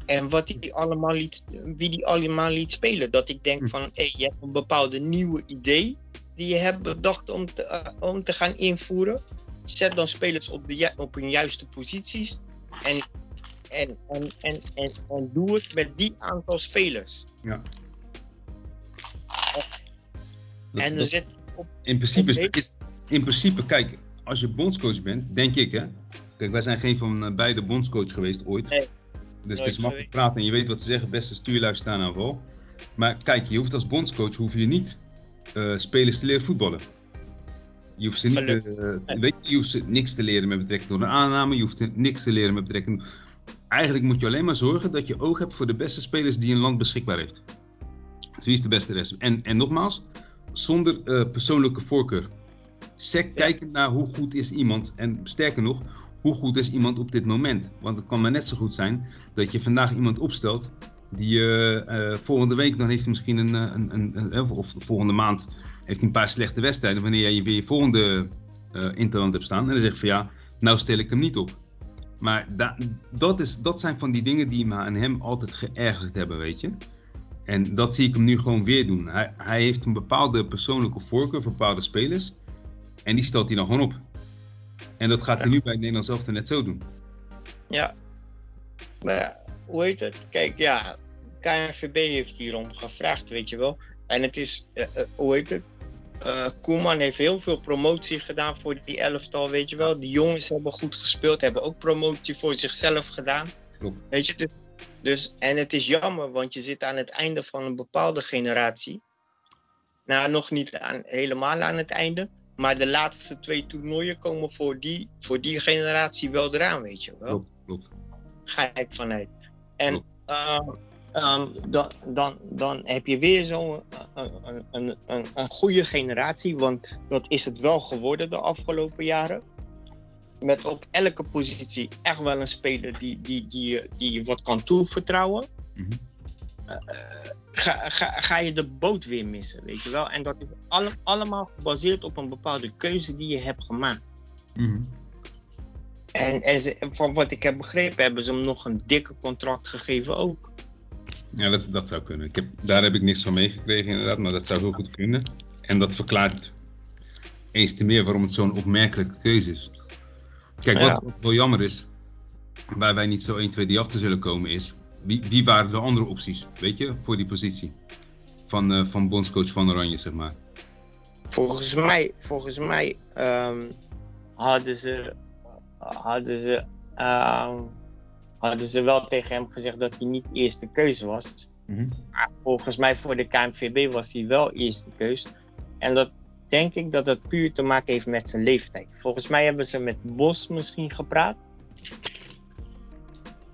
En wat hij allemaal liet, wie die allemaal liet spelen. Dat ik denk hm. van, hey, je hebt een bepaalde nieuwe idee die je hebt bedacht om te, uh, om te gaan invoeren. Zet dan spelers op, de, op hun juiste posities. En, en, en, en, en, en doe het met die aantal spelers. Ja. en er zit op, in, principe is, in principe, kijk, als je bondscoach bent, denk ik hè. Kijk, wij zijn geen van eh, beide bondscoach geweest ooit. Nee. Dus het is makkelijk praten en je weet wat ze zeggen. Beste stuurlui staan aan vol. Maar kijk, je hoeft als bondscoach hoef je niet uh, spelers te leren voetballen. Je hoeft ze niet, uh, weet je, je hoeft ze niks te leren met betrekking tot een aanname. Je hoeft niks te leren met betrekking. Eigenlijk moet je alleen maar zorgen dat je oog hebt voor de beste spelers die een land beschikbaar heeft. Dus wie is de beste rest? En, en nogmaals, zonder uh, persoonlijke voorkeur. Sec kijken naar hoe goed is iemand. En sterker nog, hoe goed is iemand op dit moment? Want het kan maar net zo goed zijn dat je vandaag iemand opstelt die uh, volgende week dan heeft hij misschien een, een, een, een, of volgende maand heeft hij een paar slechte wedstrijden wanneer jij je weer je volgende uh, interland hebt staan en dan zeg je van ja, nou stel ik hem niet op. Maar da, dat, is, dat zijn van die dingen die me aan hem altijd geërgerd hebben, weet je. En dat zie ik hem nu gewoon weer doen. Hij, hij heeft een bepaalde persoonlijke voorkeur voor bepaalde spelers. En die stelt hij dan gewoon op. En dat gaat hij nu bij het Nederlands elftal net zo doen. Ja. Maar hoe heet het? Kijk, ja, KNVB heeft hierom gevraagd, weet je wel. En het is, uh, uh, hoe heet het? Uh, Koeman heeft heel veel promotie gedaan voor die elftal, weet je wel. Die jongens hebben goed gespeeld, hebben ook promotie voor zichzelf gedaan. Klopt. Weet je, dus, dus, en het is jammer, want je zit aan het einde van een bepaalde generatie. Nou, nog niet aan, helemaal aan het einde. Maar de laatste twee toernooien komen voor die, voor die generatie wel eraan, weet je wel. Klopt, klopt. Ga ik vanuit. En uh, um, dan, dan, dan heb je weer zo'n een, een, een, een goede generatie, want dat is het wel geworden de afgelopen jaren. Met op elke positie echt wel een speler die, die, die, die je wat kan toevertrouwen. Mm -hmm. uh, ga, ga, ga je de boot weer missen, weet je wel. En dat is alle, allemaal gebaseerd op een bepaalde keuze die je hebt gemaakt. Mm. En, en ze, van wat ik heb begrepen, hebben ze hem nog een dikke contract gegeven ook. Ja, dat, dat zou kunnen. Ik heb, daar heb ik niks van meegekregen inderdaad, maar dat zou heel goed kunnen. En dat verklaart eens te meer waarom het zo'n opmerkelijke keuze is. Kijk, wat wel jammer is, waar wij niet zo 1, 2, 3 af te zullen komen, is wie, wie waren de andere opties, weet je, voor die positie? Van, uh, van bondscoach van Oranje, zeg maar. Volgens mij, volgens mij um, hadden ze, hadden, ze, um, hadden ze wel tegen hem gezegd dat hij niet eerste keuze was. Mm -hmm. Maar volgens mij voor de KNVB was hij wel eerste keus. En dat denk ik dat dat puur te maken heeft met zijn leeftijd. Volgens mij hebben ze met Bos misschien gepraat.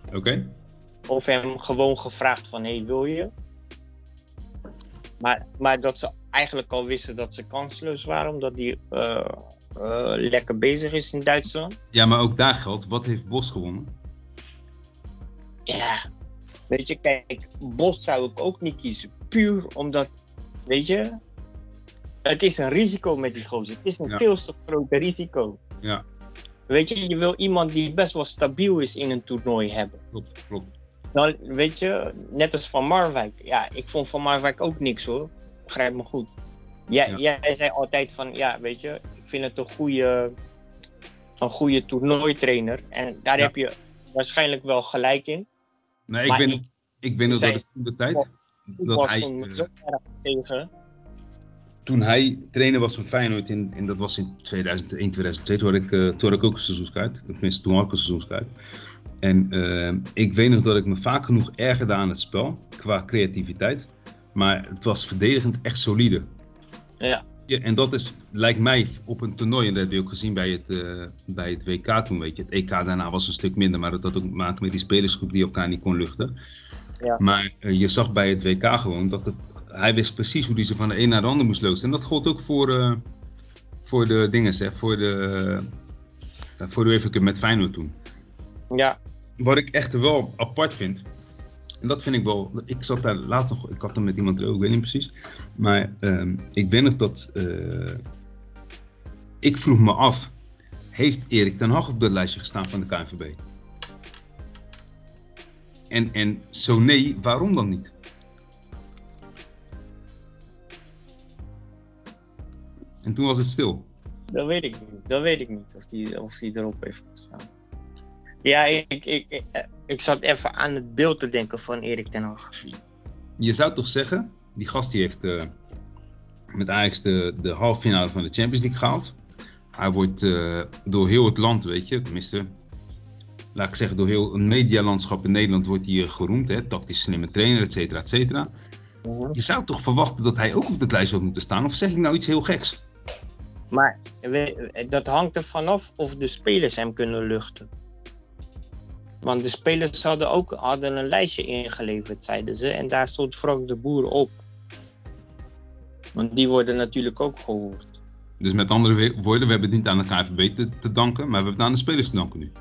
Oké. Okay. Of hem gewoon gevraagd van, hé, hey, wil je? Maar, maar dat ze eigenlijk al wisten dat ze kansloos waren, omdat hij uh, uh, lekker bezig is in Duitsland. Ja, maar ook daar geldt, wat heeft Bos gewonnen? Ja, weet je, kijk, Bos zou ik ook niet kiezen. Puur omdat, weet je, het is een risico met die gozer. Het is een Ja. veel te groot risico. Ja, Weet je, je wil iemand die best wel stabiel is in een toernooi hebben. klopt, klopt. Dan, weet je, net als Van Marwijk. Ja, ik vond Van Marwijk ook niks hoor. Begrijp me goed. Jij, Ja. jij zei altijd van, ja, weet je, ik vind het een goede, een goede toernooitrainer. En daar Ja. heb je waarschijnlijk wel gelijk in. Nee, ik Maar ben, ik- ik ben dat zij- dat in de tijd, dat hij, eh, tegen. toen hij trainer was van Feyenoord, in, en dat was in 2001, 2002, toen had ik, eh, toen had ik ook een seizoenskaart. Tenminste, toen had ik een seizoenskaart. En eh, ik weet nog dat ik me vaak genoeg ergerde aan het spel, qua creativiteit. Maar het was verdedigend echt solide. Ja, Ja, en dat is, lijkt mij, op een toernooi, en dat heb je ook gezien bij het, eh, bij het WK toen, weet je. Het EK daarna was een stuk minder, maar dat had ook te maken met die spelersgroep die elkaar niet kon luchten. ja. Maar eh, je zag bij het WK gewoon dat het, hij wist precies hoe hij ze van de een naar de ander moest loodsen. En dat gold ook voor, eh, voor de dingen, hè, voor de, voor de UEFA Cup met Feyenoord toen. ja. Wat ik echt wel apart vind, en dat vind ik wel, ik zat daar laatst nog, ik had er met iemand ook, ik weet niet precies. Maar ehm, ik weet nog dat, eh, ik vroeg me af, heeft Erik ten Hag op dat lijstje gestaan van de KNVB? En, en zo nee, waarom dan niet? En toen was het stil. Dat weet ik niet. Dat weet ik niet of die, of die erop heeft gestaan. Ja, ik, ik, ik, ik zat even aan het beeld te denken van Erik ten Hag. Je zou toch zeggen, die gast die heeft eh, met Ajax de, de halve finale van de Champions League gehaald. Hij wordt eh, door heel het land, weet je, tenminste, laat ik zeggen, door heel een medialandschap in Nederland wordt hij eh, geroemd. Hè, tactisch slimme trainer, et cetera, et cetera. Je zou toch verwachten dat hij ook op het lijstje had moeten staan? Of zeg ik nou iets heel geks? Maar we- dat hangt er vanaf of de spelers hem kunnen luchten. Want de spelers hadden ook hadden een lijstje ingeleverd, zeiden ze. En daar stond Frank de Boer op. Want die worden natuurlijk ook gehoord. Dus met andere woorden, we hebben het niet aan de KNVB te, te danken, maar we hebben het aan de spelers te danken nu.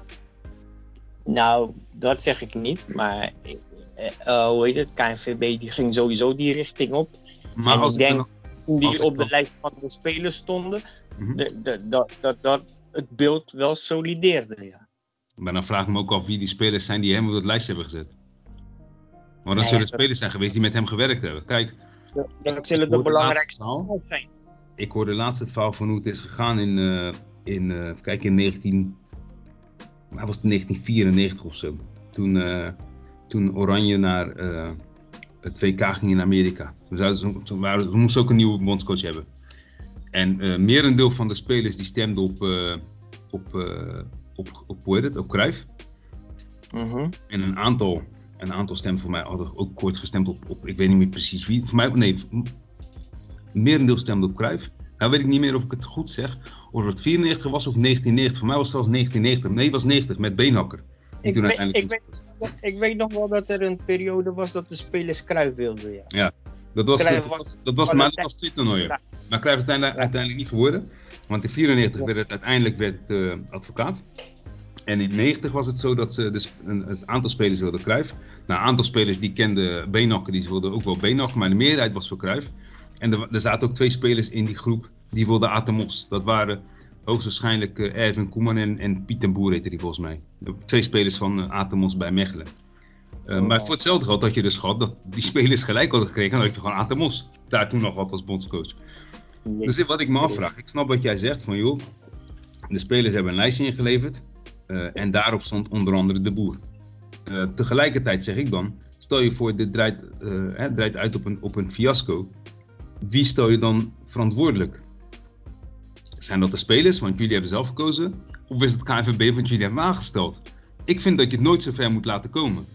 Nou, dat zeg ik niet. Maar eh, eh, hoe heet het? KNVB die ging sowieso die richting op. Maar En als ik denk- Toen die op de dan- lijst van de spelers stonden, Mhm. dat, dat, dat het beeld wel solideerde. Ja. Maar dan vraag ik me ook af wie die spelers zijn die hem op het lijstje hebben gezet. Maar dan Nou zullen dat- spelers zijn geweest die met hem gewerkt hebben. Kijk, Dat zullen Ik de belangrijkste zijn. ik hoorde laatst het verhaal van hoe het is gegaan in, eh, in eh, kijken, in 19, nou was het 1994 of zo. Toen, eh, toen Oranje naar het WK ging in Amerika. Toen, zouden ze, toen, waren, ze moesten ook een nieuwe bondscoach hebben. En merendeel van de spelers die stemden op, op, op, op, hoe heet het, op Cruijff. Mhm. En een aantal, een aantal stemmen voor mij hadden ook kort gestemd op, op ik weet niet meer precies wie. Voor mij, nee, merendeel stemde op Cruijff. Nou weet ik niet meer of ik het goed zeg. Of het 94 was of 1990. Voor mij was het zelfs 1990. Nee, het was 90 met Beenhakker. Ik, toen weet, ik, weet, ik weet nog wel dat er een periode was dat de spelers Kruif wilden. Ja. Dat was, Cruijff dat was- dat was, maar dat was twee toernooien. Ja. Maar Cruijff is uiteindelijk, uiteindelijk niet geworden. Want in 94 werd het uiteindelijk werd, eh, advocaat. En in 90 was het zo dat ze dus een, een aantal spelers wilden Cruijff. Nou, een aantal spelers die kenden Beenhakker, die wilden ook wel Beenhakker. Maar de meerderheid was voor Cruijff. En er, er zaten ook twee spelers in die groep die wilden Atemos. Dat waren hoogstwaarschijnlijk eh, Erwin Koeman en, en Piet en Boer heette die volgens mij. Twee spelers van uh, Atemos bij Mechelen. Uh, Oh. Maar voor hetzelfde geld had je dus gehad dat die spelers gelijk hadden gekregen. En dan had je gewoon Atemos daar toen nog had als bondscoach. Dus wat ik me afvraag, ik snap wat jij zegt van joh, de spelers hebben een lijstje ingeleverd. Uh, en daarop stond onder andere de boer. Uh, tegelijkertijd zeg ik dan, stel je voor dit draait, uh, hè, draait uit op een, op een fiasco. Wie stel je dan verantwoordelijk? Zijn dat de spelers, want jullie hebben zelf gekozen? Of is het KNVB, want jullie hebben aangesteld? Ik vind dat je het nooit zo ver moet laten komen.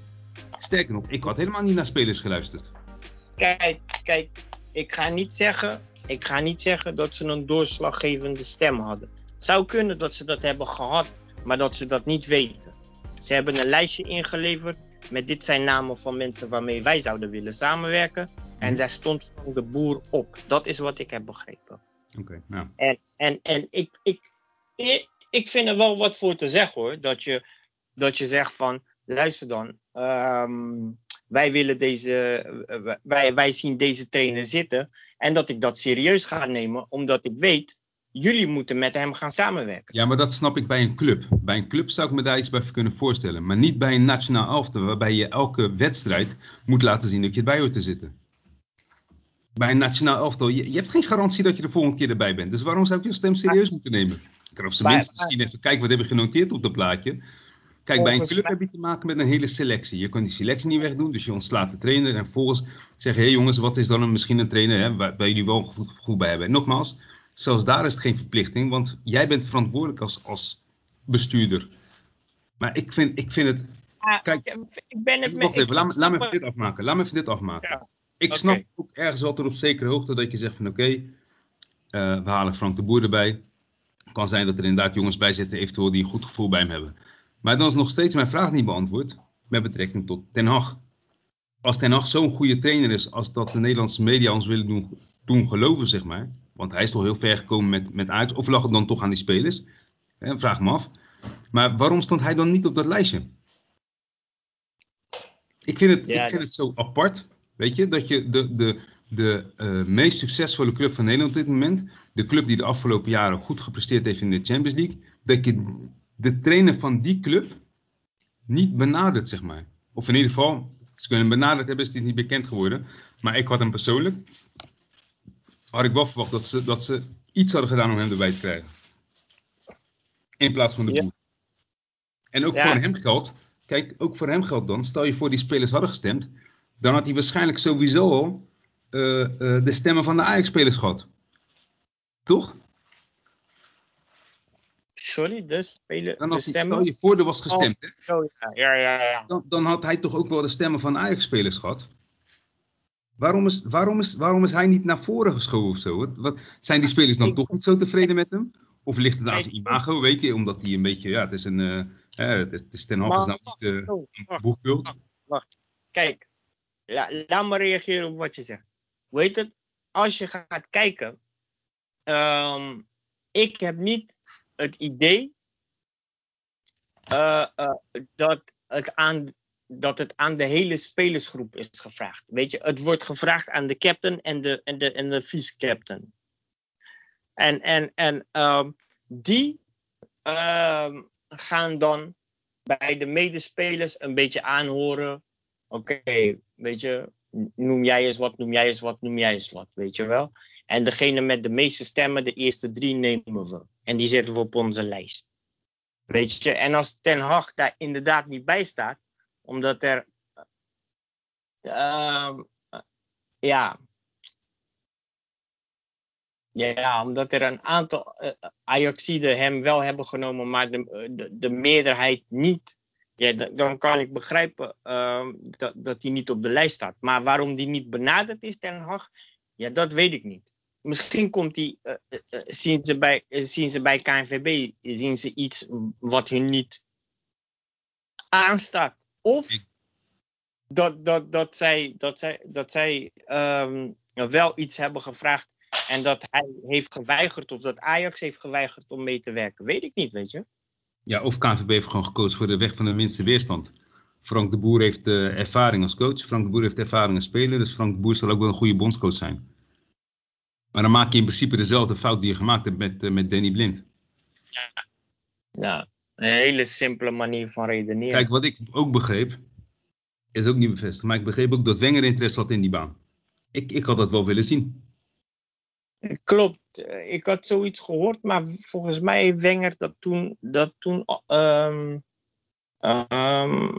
Sterker nog, ik had helemaal niet naar spelers geluisterd. Kijk, kijk, ik ga niet zeggen, ik ga niet zeggen dat ze een doorslaggevende stem hadden. Het zou kunnen dat ze dat hebben gehad, maar dat ze dat niet weten. Ze hebben een lijstje ingeleverd met dit zijn namen van mensen waarmee wij zouden willen samenwerken. En Mhm. daar stond van de boer op. Dat is wat ik heb begrepen. Oké, okay, nou. En, en, en ik, ik, ik, ik vind er wel wat voor te zeggen hoor. Dat je, dat je zegt van luister dan. Ehm, wij willen deze, wij, wij zien deze trainer zitten. En dat ik dat serieus ga nemen, omdat ik weet, jullie moeten met hem gaan samenwerken. Ja, maar dat snap ik bij een club. Bij een club zou ik me daar iets bij kunnen voorstellen. Maar niet bij een nationaal elftal, waarbij je elke wedstrijd moet laten zien dat je erbij hoort te zitten. Bij een nationaal elftal, je, je hebt geen garantie dat je de volgende keer erbij bent. Dus waarom zou ik je stem serieus moeten nemen? Ik kan op zijn minst misschien even kijken, wat heb je genoteerd op dat plaatje? Kijk, bij een club heb je te maken met een hele selectie. Je kan die selectie niet wegdoen, dus je ontslaat de trainer. En vervolgens zeggen, hé hey jongens, wat is dan een, misschien een trainer hè, waar, waar jullie wel goed, goed bij hebben. En nogmaals, zelfs daar is het geen verplichting, want jij bent verantwoordelijk als, als bestuurder. Maar ik vind, ik vind het... Kijk, ik ben het met, even, laat, laat me even dit afmaken. Laat me even dit afmaken. Ja, ik snap ook ergens wel tot op zekere hoogte dat je zegt van oké, okay, uh, we halen Frank de Boer erbij. Het kan zijn dat er inderdaad jongens bij zitten eventueel die een goed gevoel bij hem hebben. Maar dan is nog steeds mijn vraag niet beantwoord met betrekking tot Ten Hag. Als Ten Hag zo'n goede trainer is als dat de Nederlandse media ons willen doen, doen geloven, zeg maar. Want hij is toch heel ver gekomen met, met Ajax. Of lag het dan toch aan die spelers? He, vraag me af. Maar waarom stond hij dan niet op dat lijstje? Ik vind het, ik vind het zo apart, weet je, dat je de, de, de uh, meest succesvolle club van Nederland op dit moment, de club die de afgelopen jaren goed gepresteerd heeft in de Champions League, dat je de trainer van die club niet benadert, zeg maar. Of in ieder geval, ze kunnen hem benaderd hebben, is het niet bekend geworden. Maar ik had hem persoonlijk, had ik wel verwacht dat ze, dat ze iets hadden gedaan om hem erbij te krijgen. In plaats van de boer. En ook voor hem geldt, kijk, ook voor hem geldt dan, stel je voor die spelers hadden gestemd, dan had hij waarschijnlijk sowieso al uh, uh, de stemmen van de Ajax-spelers gehad. Toch? Sorry, de, spelen, dan de stemmen? Je voor was gestemd, hè? Oh, ja, ja, ja. Dan, dan, had hij toch ook wel de stemmen van Ajax-spelers gehad? Waarom is, waarom, is, waarom is hij niet naar voren geschoven of zo? Wat, wat, zijn die spelers dan toch niet zo tevreden met hem? Of ligt het aan zijn imago, weet je? Omdat hij een beetje, ja, het is een, uh, het, is, het is ten is nou niet uh, een boekbeeld. Wacht, wacht. Kijk, la, laat me reageren op wat je zegt. Weet het, als je gaat kijken, um, ik heb niet het idee uh, uh, dat, het aan, dat het aan de hele spelersgroep is gevraagd. Weet je, het wordt gevraagd aan de captain en de, en de, en de vice-captain. En, en, en um, die uh, gaan dan bij de medespelers een beetje aanhoren. Oké, weet je, noem jij eens wat, noem jij eens wat, noem jij eens wat, weet je wel. En degene met de meeste stemmen, de eerste drie nemen we. En die zetten we op onze lijst. Weet je, en als Ten Hag daar inderdaad niet bij staat, omdat er, uh, ja, ja, omdat er een aantal uh, Ajaxiden hem wel hebben genomen, maar de, de, de meerderheid niet. Ja, dan kan ik begrijpen uh, dat, dat hij niet op de lijst staat. Maar waarom die niet benaderd is, Ten Hag, ja, dat weet ik niet misschien komt die, uh, uh, zien, ze bij, uh, zien ze bij KNVB zien ze iets wat hun niet aanstaat. Of dat, dat, dat zij, dat zij, dat zij um, wel iets hebben gevraagd en dat hij heeft geweigerd of dat Ajax heeft geweigerd om mee te werken. Weet ik niet, weet je. Ja, of KNVB heeft gewoon gekozen voor de weg van de minste weerstand. Frank de Boer heeft ervaring als coach. Frank de Boer heeft ervaring als speler. Dus Frank de Boer zal ook wel een goede bondscoach zijn. Maar dan maak je in principe dezelfde fout die je gemaakt hebt met, uh, met Danny Blind. Ja. ja, een hele simpele manier van redeneren. Kijk, wat ik ook begreep, is ook niet bevestigd. Maar ik begreep ook dat Wenger interesse had in die baan. Ik, ik had dat wel willen zien. Klopt, ik had zoiets gehoord, maar volgens mij heeft Wenger dat toen, dat toen um, um,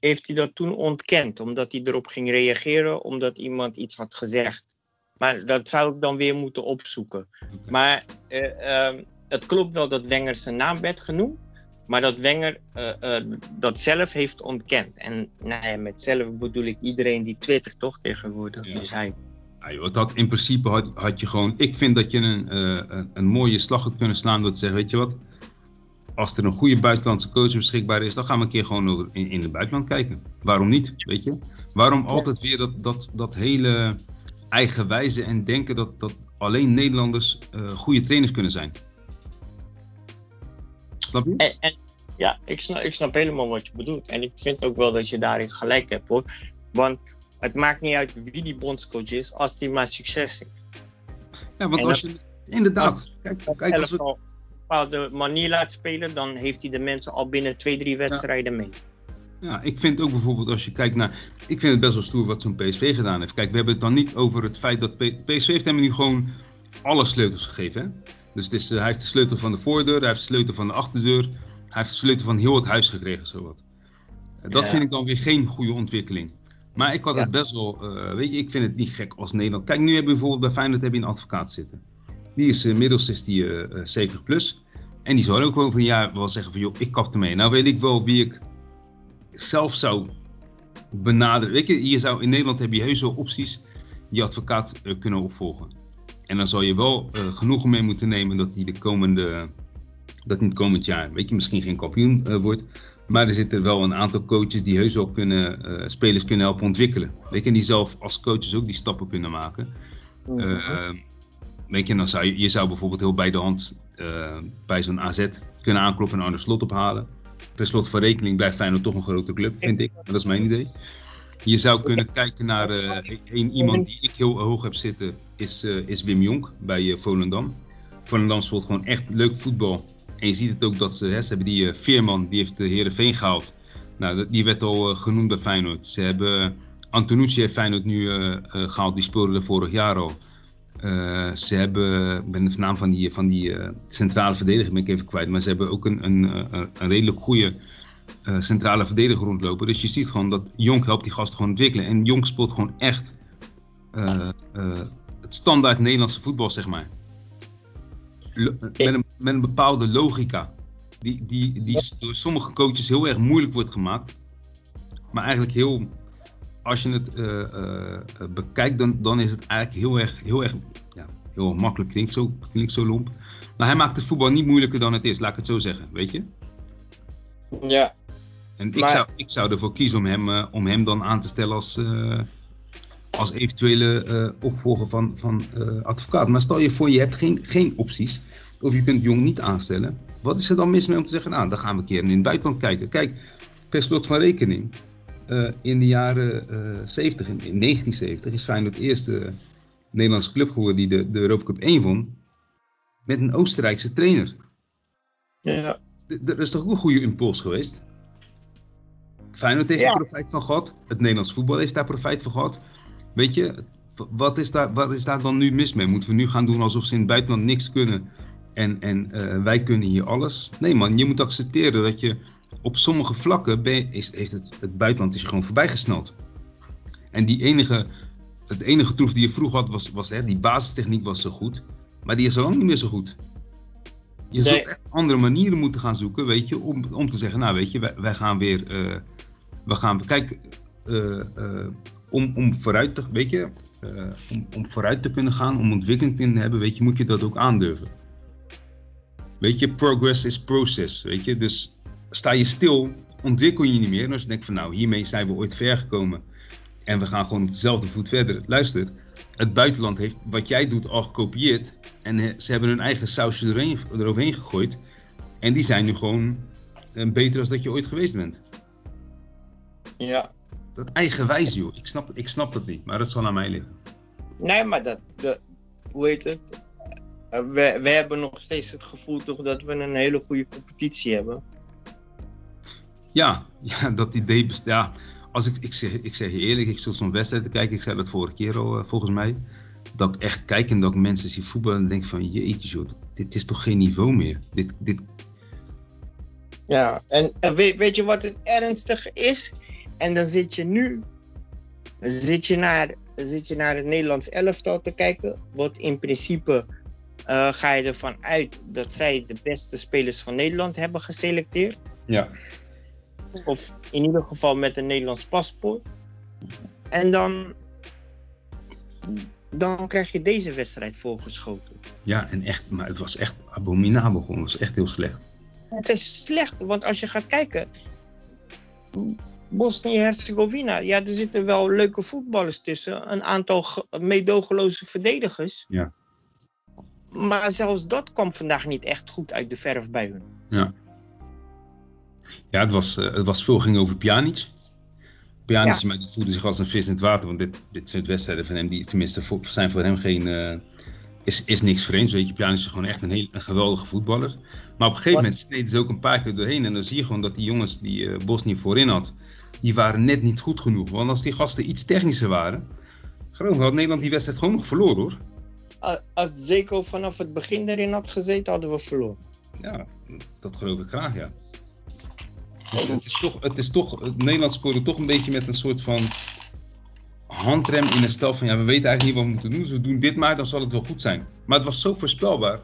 heeft hij dat toen ontkend, omdat hij erop ging reageren, omdat iemand iets had gezegd. Maar dat zou ik dan weer moeten opzoeken. Maar uh, uh, het klopt wel dat Wenger zijn naam werd genoemd. Maar dat Wenger uh, dat zelf heeft ontkend. En nou ja, met zelf bedoel ik iedereen die twittert toch tegenwoordig. Ja. Dus hij... Ja, joh, dat in principe had, had, je gewoon... Ik vind dat je een, een, een mooie slag had kunnen slaan door te zeggen... Weet je wat? Als er een goede buitenlandse coach beschikbaar is... dan gaan we een keer gewoon in, in het buitenland kijken. Waarom niet? Weet je? Waarom altijd weer dat, dat, dat hele eigenwijze en denken dat, dat alleen Nederlanders uh, goede trainers kunnen zijn. Snap je? En, en, Ja, ik snap, ik snap helemaal wat je bedoelt. En ik vind ook wel dat je daarin gelijk hebt hoor. Want het maakt niet uit wie die bondscoach is, als die maar succes heeft. Ja, want als je. Inderdaad. kijk, kijk als het... op een bepaalde manier laat spelen, dan heeft hij de mensen al binnen twee, drie wedstrijden mee. Ja, ik vind ook bijvoorbeeld als je kijkt naar. Ik vind het best wel stoer wat zo'n PSV gedaan heeft. Kijk, we hebben het dan niet over het feit dat. PSV heeft hem nu gewoon alle sleutels gegeven. Hè? Dus het is, hij heeft de sleutel van de voordeur, hij heeft de sleutel van de achterdeur. Hij heeft de sleutel van heel het huis gekregen, zowat. Dat vind ik dan weer geen goede ontwikkeling. Maar ik had het best wel, uh, weet je, ik vind het niet gek als Nederland. Kijk, nu heb je bijvoorbeeld bij Feyenoord heb je een advocaat zitten. Die is inmiddels is die, uh, 70 plus. En die zou ook wel van ja, wel zeggen van joh, ik kap ermee. Nou weet ik wel wie ik zelf zou benaderen. Weet je, je zou, in Nederland heb je heus wel opties die advocaat uh, kunnen opvolgen. En dan zal je wel uh, genoegen mee moeten nemen dat hij de komende, dat in het komend jaar, weet je, misschien geen kampioen uh, wordt. Maar er zitten wel een aantal coaches die heus wel kunnen, spelers kunnen helpen ontwikkelen. Weet je, en die zelf als coaches ook die stappen kunnen maken. Mm weet je, dan zou je, je zou bijvoorbeeld heel bij de hand bij zo'n AZ kunnen aankloppen en Arne Slot ophalen per slot van rekening blijft Feyenoord toch een grote club, vind ik. Dat is mijn idee. Je zou kunnen kijken naar uh, iemand die ik heel hoog heb zitten, is, uh, is Wim Jonk bij uh, Volendam. Volendam speelt gewoon echt leuk voetbal. En je ziet het ook dat ze, hè, ze hebben die Veerman, die heeft de Herenveen gehaald. Nou, die werd al genoemd bij Feyenoord. Ze hebben Antonucci heeft Feyenoord nu gehaald, die speelde er vorig jaar al. Uh, ze hebben, ik ben de naam van die, van die uh, centrale verdediger ben ik even kwijt, maar ze hebben ook een, een, een redelijk goede centrale verdediger rondlopen. Dus je ziet gewoon dat Jonk helpt die gasten gewoon ontwikkelen. En Jonk speelt gewoon echt het standaard Nederlandse voetbal, zeg maar. met, een, met bepaalde logica. Die, die, die door sommige coaches heel erg moeilijk wordt gemaakt. Maar eigenlijk heel als je het uh, uh, bekijkt, dan, dan is het eigenlijk heel erg, heel erg ja, heel makkelijk. Klinkt zo, klinkt zo lomp. Maar hij maakt het voetbal niet moeilijker dan het is, laat ik het zo zeggen, weet je? Ja. En ik, zou, ik zou ervoor kiezen om hem, uh, om hem dan aan te stellen als, als eventuele opvolger van, van advocaat. Maar stel je voor, je hebt geen, geen opties. Of je kunt Jong niet aanstellen. Wat is er dan mis mee om te zeggen, nou, dan gaan we een keer in het buitenland kijken. Kijk, per slot van rekening uh, in de jaren uh, 70, in, in, 1970, is Feyenoord de eerste Nederlandse club geworden die de, de Europa Cup 1 won. Met een Oostenrijkse trainer. Ja. Dat is toch ook een goede impuls geweest? Feyenoord heeft ja. er profijt van gehad. Het Nederlands voetbal heeft daar profijt van gehad. Weet je, wat is, daar, wat is daar dan nu mis mee? Moeten we nu gaan doen alsof ze in het buitenland niks kunnen en, en uh, wij kunnen hier alles? Nee man, je moet accepteren dat je op sommige vlakken ben, is, is het, het buitenland is je gewoon voorbijgesneld. En die enige, het enige troef die je vroeger had, was, was hè, die basistechniek was zo goed. Maar die is al lang niet meer zo goed. Je nee. zult echt andere manieren moeten gaan zoeken, weet je, om, om te zeggen, nou weet je, wij, wij gaan weer, uh, we gaan, kijk, uh, uh, om, om vooruit te, weet je, om, om vooruit te kunnen gaan, om ontwikkeling te hebben, weet je, moet je dat ook aandurven. Weet je, progress is process, weet je, dus sta je stil, ontwikkel je niet meer. En als je denkt van nou, hiermee zijn we ooit ver gekomen en we gaan gewoon op dezelfde voet verder. Luister, het buitenland heeft wat jij doet al gekopieerd en ze hebben hun eigen sausje eroverheen, eroverheen gegooid. En die zijn nu gewoon uh, beter dan dat je ooit geweest bent. Ja. Dat eigenwijs joh, ik snap, ik snap dat niet, maar dat zal aan mij liggen. Nee, maar dat, dat hoe heet het? Uh, we, we hebben nog steeds het gevoel toch dat we een hele goede competitie hebben. Ja, ja dat idee bestaat. Ja, als ik, ik, zeg, ik zeg je eerlijk, ik zit zo'n wedstrijd te kijken. Ik zei dat vorige keer al, uh, volgens mij. Dat ik echt kijk en dat ik mensen zie voetballen en denk van jeetje joh, dit is toch geen niveau meer. Dit, dit... Ja, en, en weet, weet, je wat het ernstige is? En dan zit je nu, zit je naar, zit je naar het Nederlands elftal te kijken. Wat in principe uh, ga je ervan uit dat zij de beste spelers van Nederland hebben geselecteerd. Ja. Of in ieder geval met een Nederlands paspoort. En dan, dan krijg je deze wedstrijd voorgeschoten. Ja, en echt, maar het was echt abominabel gewoon. Het was echt heel slecht. Het is slecht, want als je gaat kijken. Bosnië-Herzegovina, ja, er zitten wel leuke voetballers tussen. Een aantal meedogenloze verdedigers. Ja. Maar zelfs dat kwam vandaag niet echt goed uit de verf bij hun. Ja. Ja, het was, uh, het was veel ging over Pjanic. Pjanic ja. die voelde zich als een vis in het water. Want dit, dit zijn wedstrijden van hem die tenminste voor, zijn voor hem geen... Uh, is, is niks vreemds, weet je. Pjanic is gewoon echt een, heel, een geweldige voetballer. Maar op een gegeven moment sneden ze ook een paar keer doorheen. En dan zie je gewoon dat die jongens die uh, Bosnië voorin had... die waren net niet goed genoeg. Want als die gasten iets technischer waren... Geloof had Nederland die wedstrijd gewoon nog verloren hoor. Als Zeko vanaf het begin erin had gezeten, hadden we verloren. Ja, dat geloof ik graag, ja. Het is toch, het is toch, het Nederland scoorde toch een beetje met een soort van handrem in een stel van ja, we weten eigenlijk niet wat we moeten doen, dus we doen dit maar, dan zal het wel goed zijn. Maar het was zo voorspelbaar.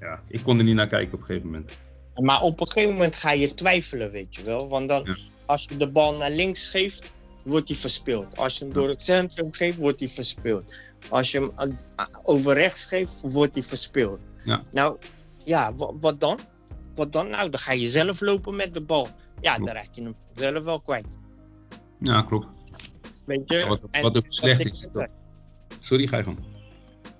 Ja, ik kon er niet naar kijken op een gegeven moment. Maar op een gegeven moment ga je twijfelen, weet je wel. Want dan, als je de bal naar links geeft, wordt hij verspeeld. Als je hem door het centrum geeft, wordt hij verspeeld. Als je hem over rechts geeft, wordt hij verspeeld. Ja. Nou, ja, wat dan? Wat dan? Nou, dan ga je zelf lopen met de bal. Ja, dan raak je hem zelf wel kwijt. Ja, klopt. Weet je? wat, wat ook slecht is. Sorry, ga je gewoon.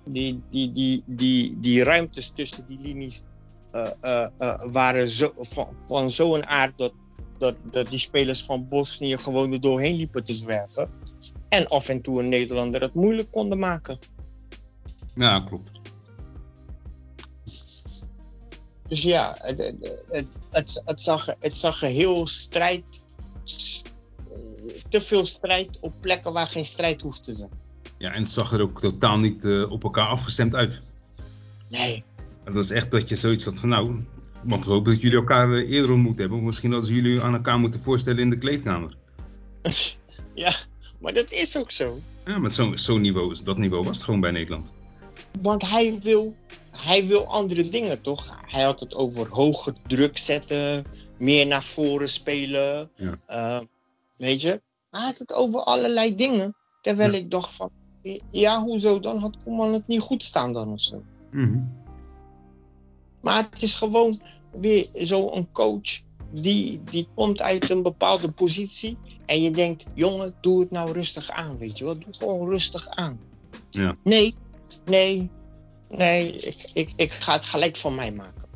Die, die, die, die, die ruimtes tussen die linies uh, uh, uh, waren zo, van, van zo'n aard dat dat, dat die spelers van Bosnië gewoon er doorheen liepen te zwerven. En af en toe een Nederlander het moeilijk konden maken. Ja, klopt. Dus ja, het, het, het, het, zag, het zag heel strijd. te veel strijd op plekken waar geen strijd hoeft te zijn. Ja, en het zag er ook totaal niet uh, op elkaar afgestemd uit. Nee. Het was echt dat je zoiets had van, nou, mag hopen dat jullie elkaar eh, eerder ontmoet hebben. Misschien hadden ze jullie aan elkaar moeten voorstellen in de kleedkamer. ja, maar dat is ook zo. Ja, maar zo'n zo niveau, dat niveau was het gewoon bij Nederland. Want hij wil, hij wil andere dingen, toch? Hij had het over hoger druk zetten, meer naar voren spelen. Ja. Uh, weet je? Hij had het over allerlei dingen. Terwijl ik dacht van, ja, hoezo? Dan had Koeman het niet goed staan dan of zo. Mm maar het is gewoon weer zo'n coach die, die komt uit een bepaalde positie. En je denkt, jongen, doe het nou rustig aan, weet je wel. Doe gewoon rustig aan. Ja. Nee, nee, nee, ik, ik, ik ga het gelijk van mij maken.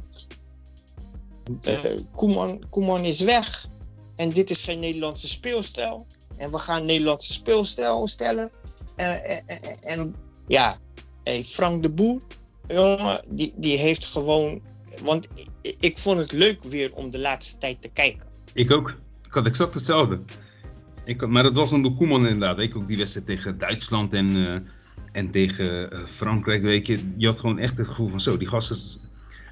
Uh, Koeman, Koeman is weg. En dit is geen Nederlandse speelstijl. En we gaan Nederlandse speelstijl stellen. En, en, en, en ja, hey, Frank de Boer, jongen, die, die heeft gewoon. Want ik, ik, vond het leuk weer om de laatste tijd te kijken. Ik ook. Ik had exact hetzelfde. Ik, maar dat was onder Koeman inderdaad. Ik ook die wedstrijd tegen Duitsland en, en tegen uh, Frankrijk. Weet je, je had gewoon echt het gevoel van zo, die gasten.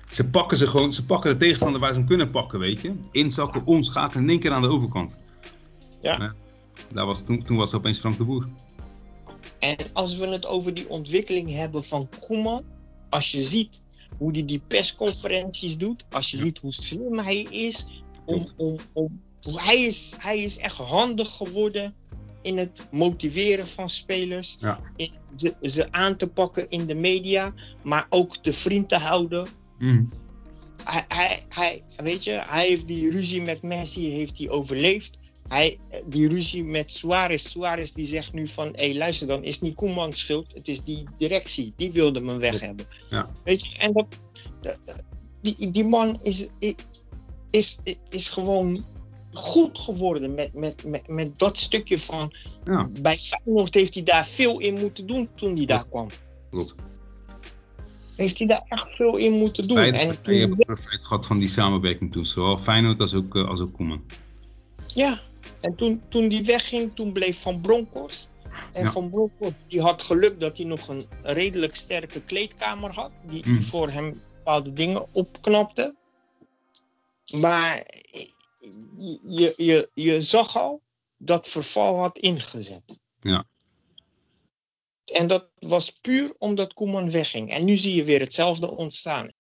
Ze pakken ze gewoon, ze pakken de tegenstander waar ze hem kunnen pakken, weet je. Inzakken, omschakelen, in één keer aan de overkant. Ja. Daar was, toen, toen was opeens Frank de Boer. En als we het over die ontwikkeling hebben van Koeman als je ziet hoe hij die persconferenties doet, als je ziet hoe slim hij is, om, om, om, hij, is hij is echt handig geworden in het motiveren van spelers, ja. in ze, ze, aan te pakken in de media, maar ook te vriend te houden. Mm. Hij, hij, hij, weet je, hij heeft die ruzie met Messi heeft hij overleefd hij, die ruzie met Suarez. Suarez die zegt nu van, hé hey, luister dan, is niet Koeman schuld, het is die directie, die wilde me weg hebben. Ja. Weet je, en dat, die, die man is, is, is, gewoon goed geworden met, met, met, met dat stukje van, ja. bij Feyenoord heeft hij daar veel in moeten doen toen hij daar kwam. Klopt. Heeft hij daar echt veel in moeten doen. En toen... Je hebt profijt gehad van die samenwerking toen, zowel Feyenoord als ook, eh, als ook Koeman. Ja, en toen, toen die wegging, toen bleef Van Bronckhorst. En Van Bronckhorst die had geluk dat hij nog een redelijk sterke kleedkamer had. Die, die hmm. voor hem bepaalde dingen opknapte. Maar je, je, je zag al dat verval had ingezet. Ja. En dat was puur omdat Koeman wegging. En nu zie je weer hetzelfde ontstaan.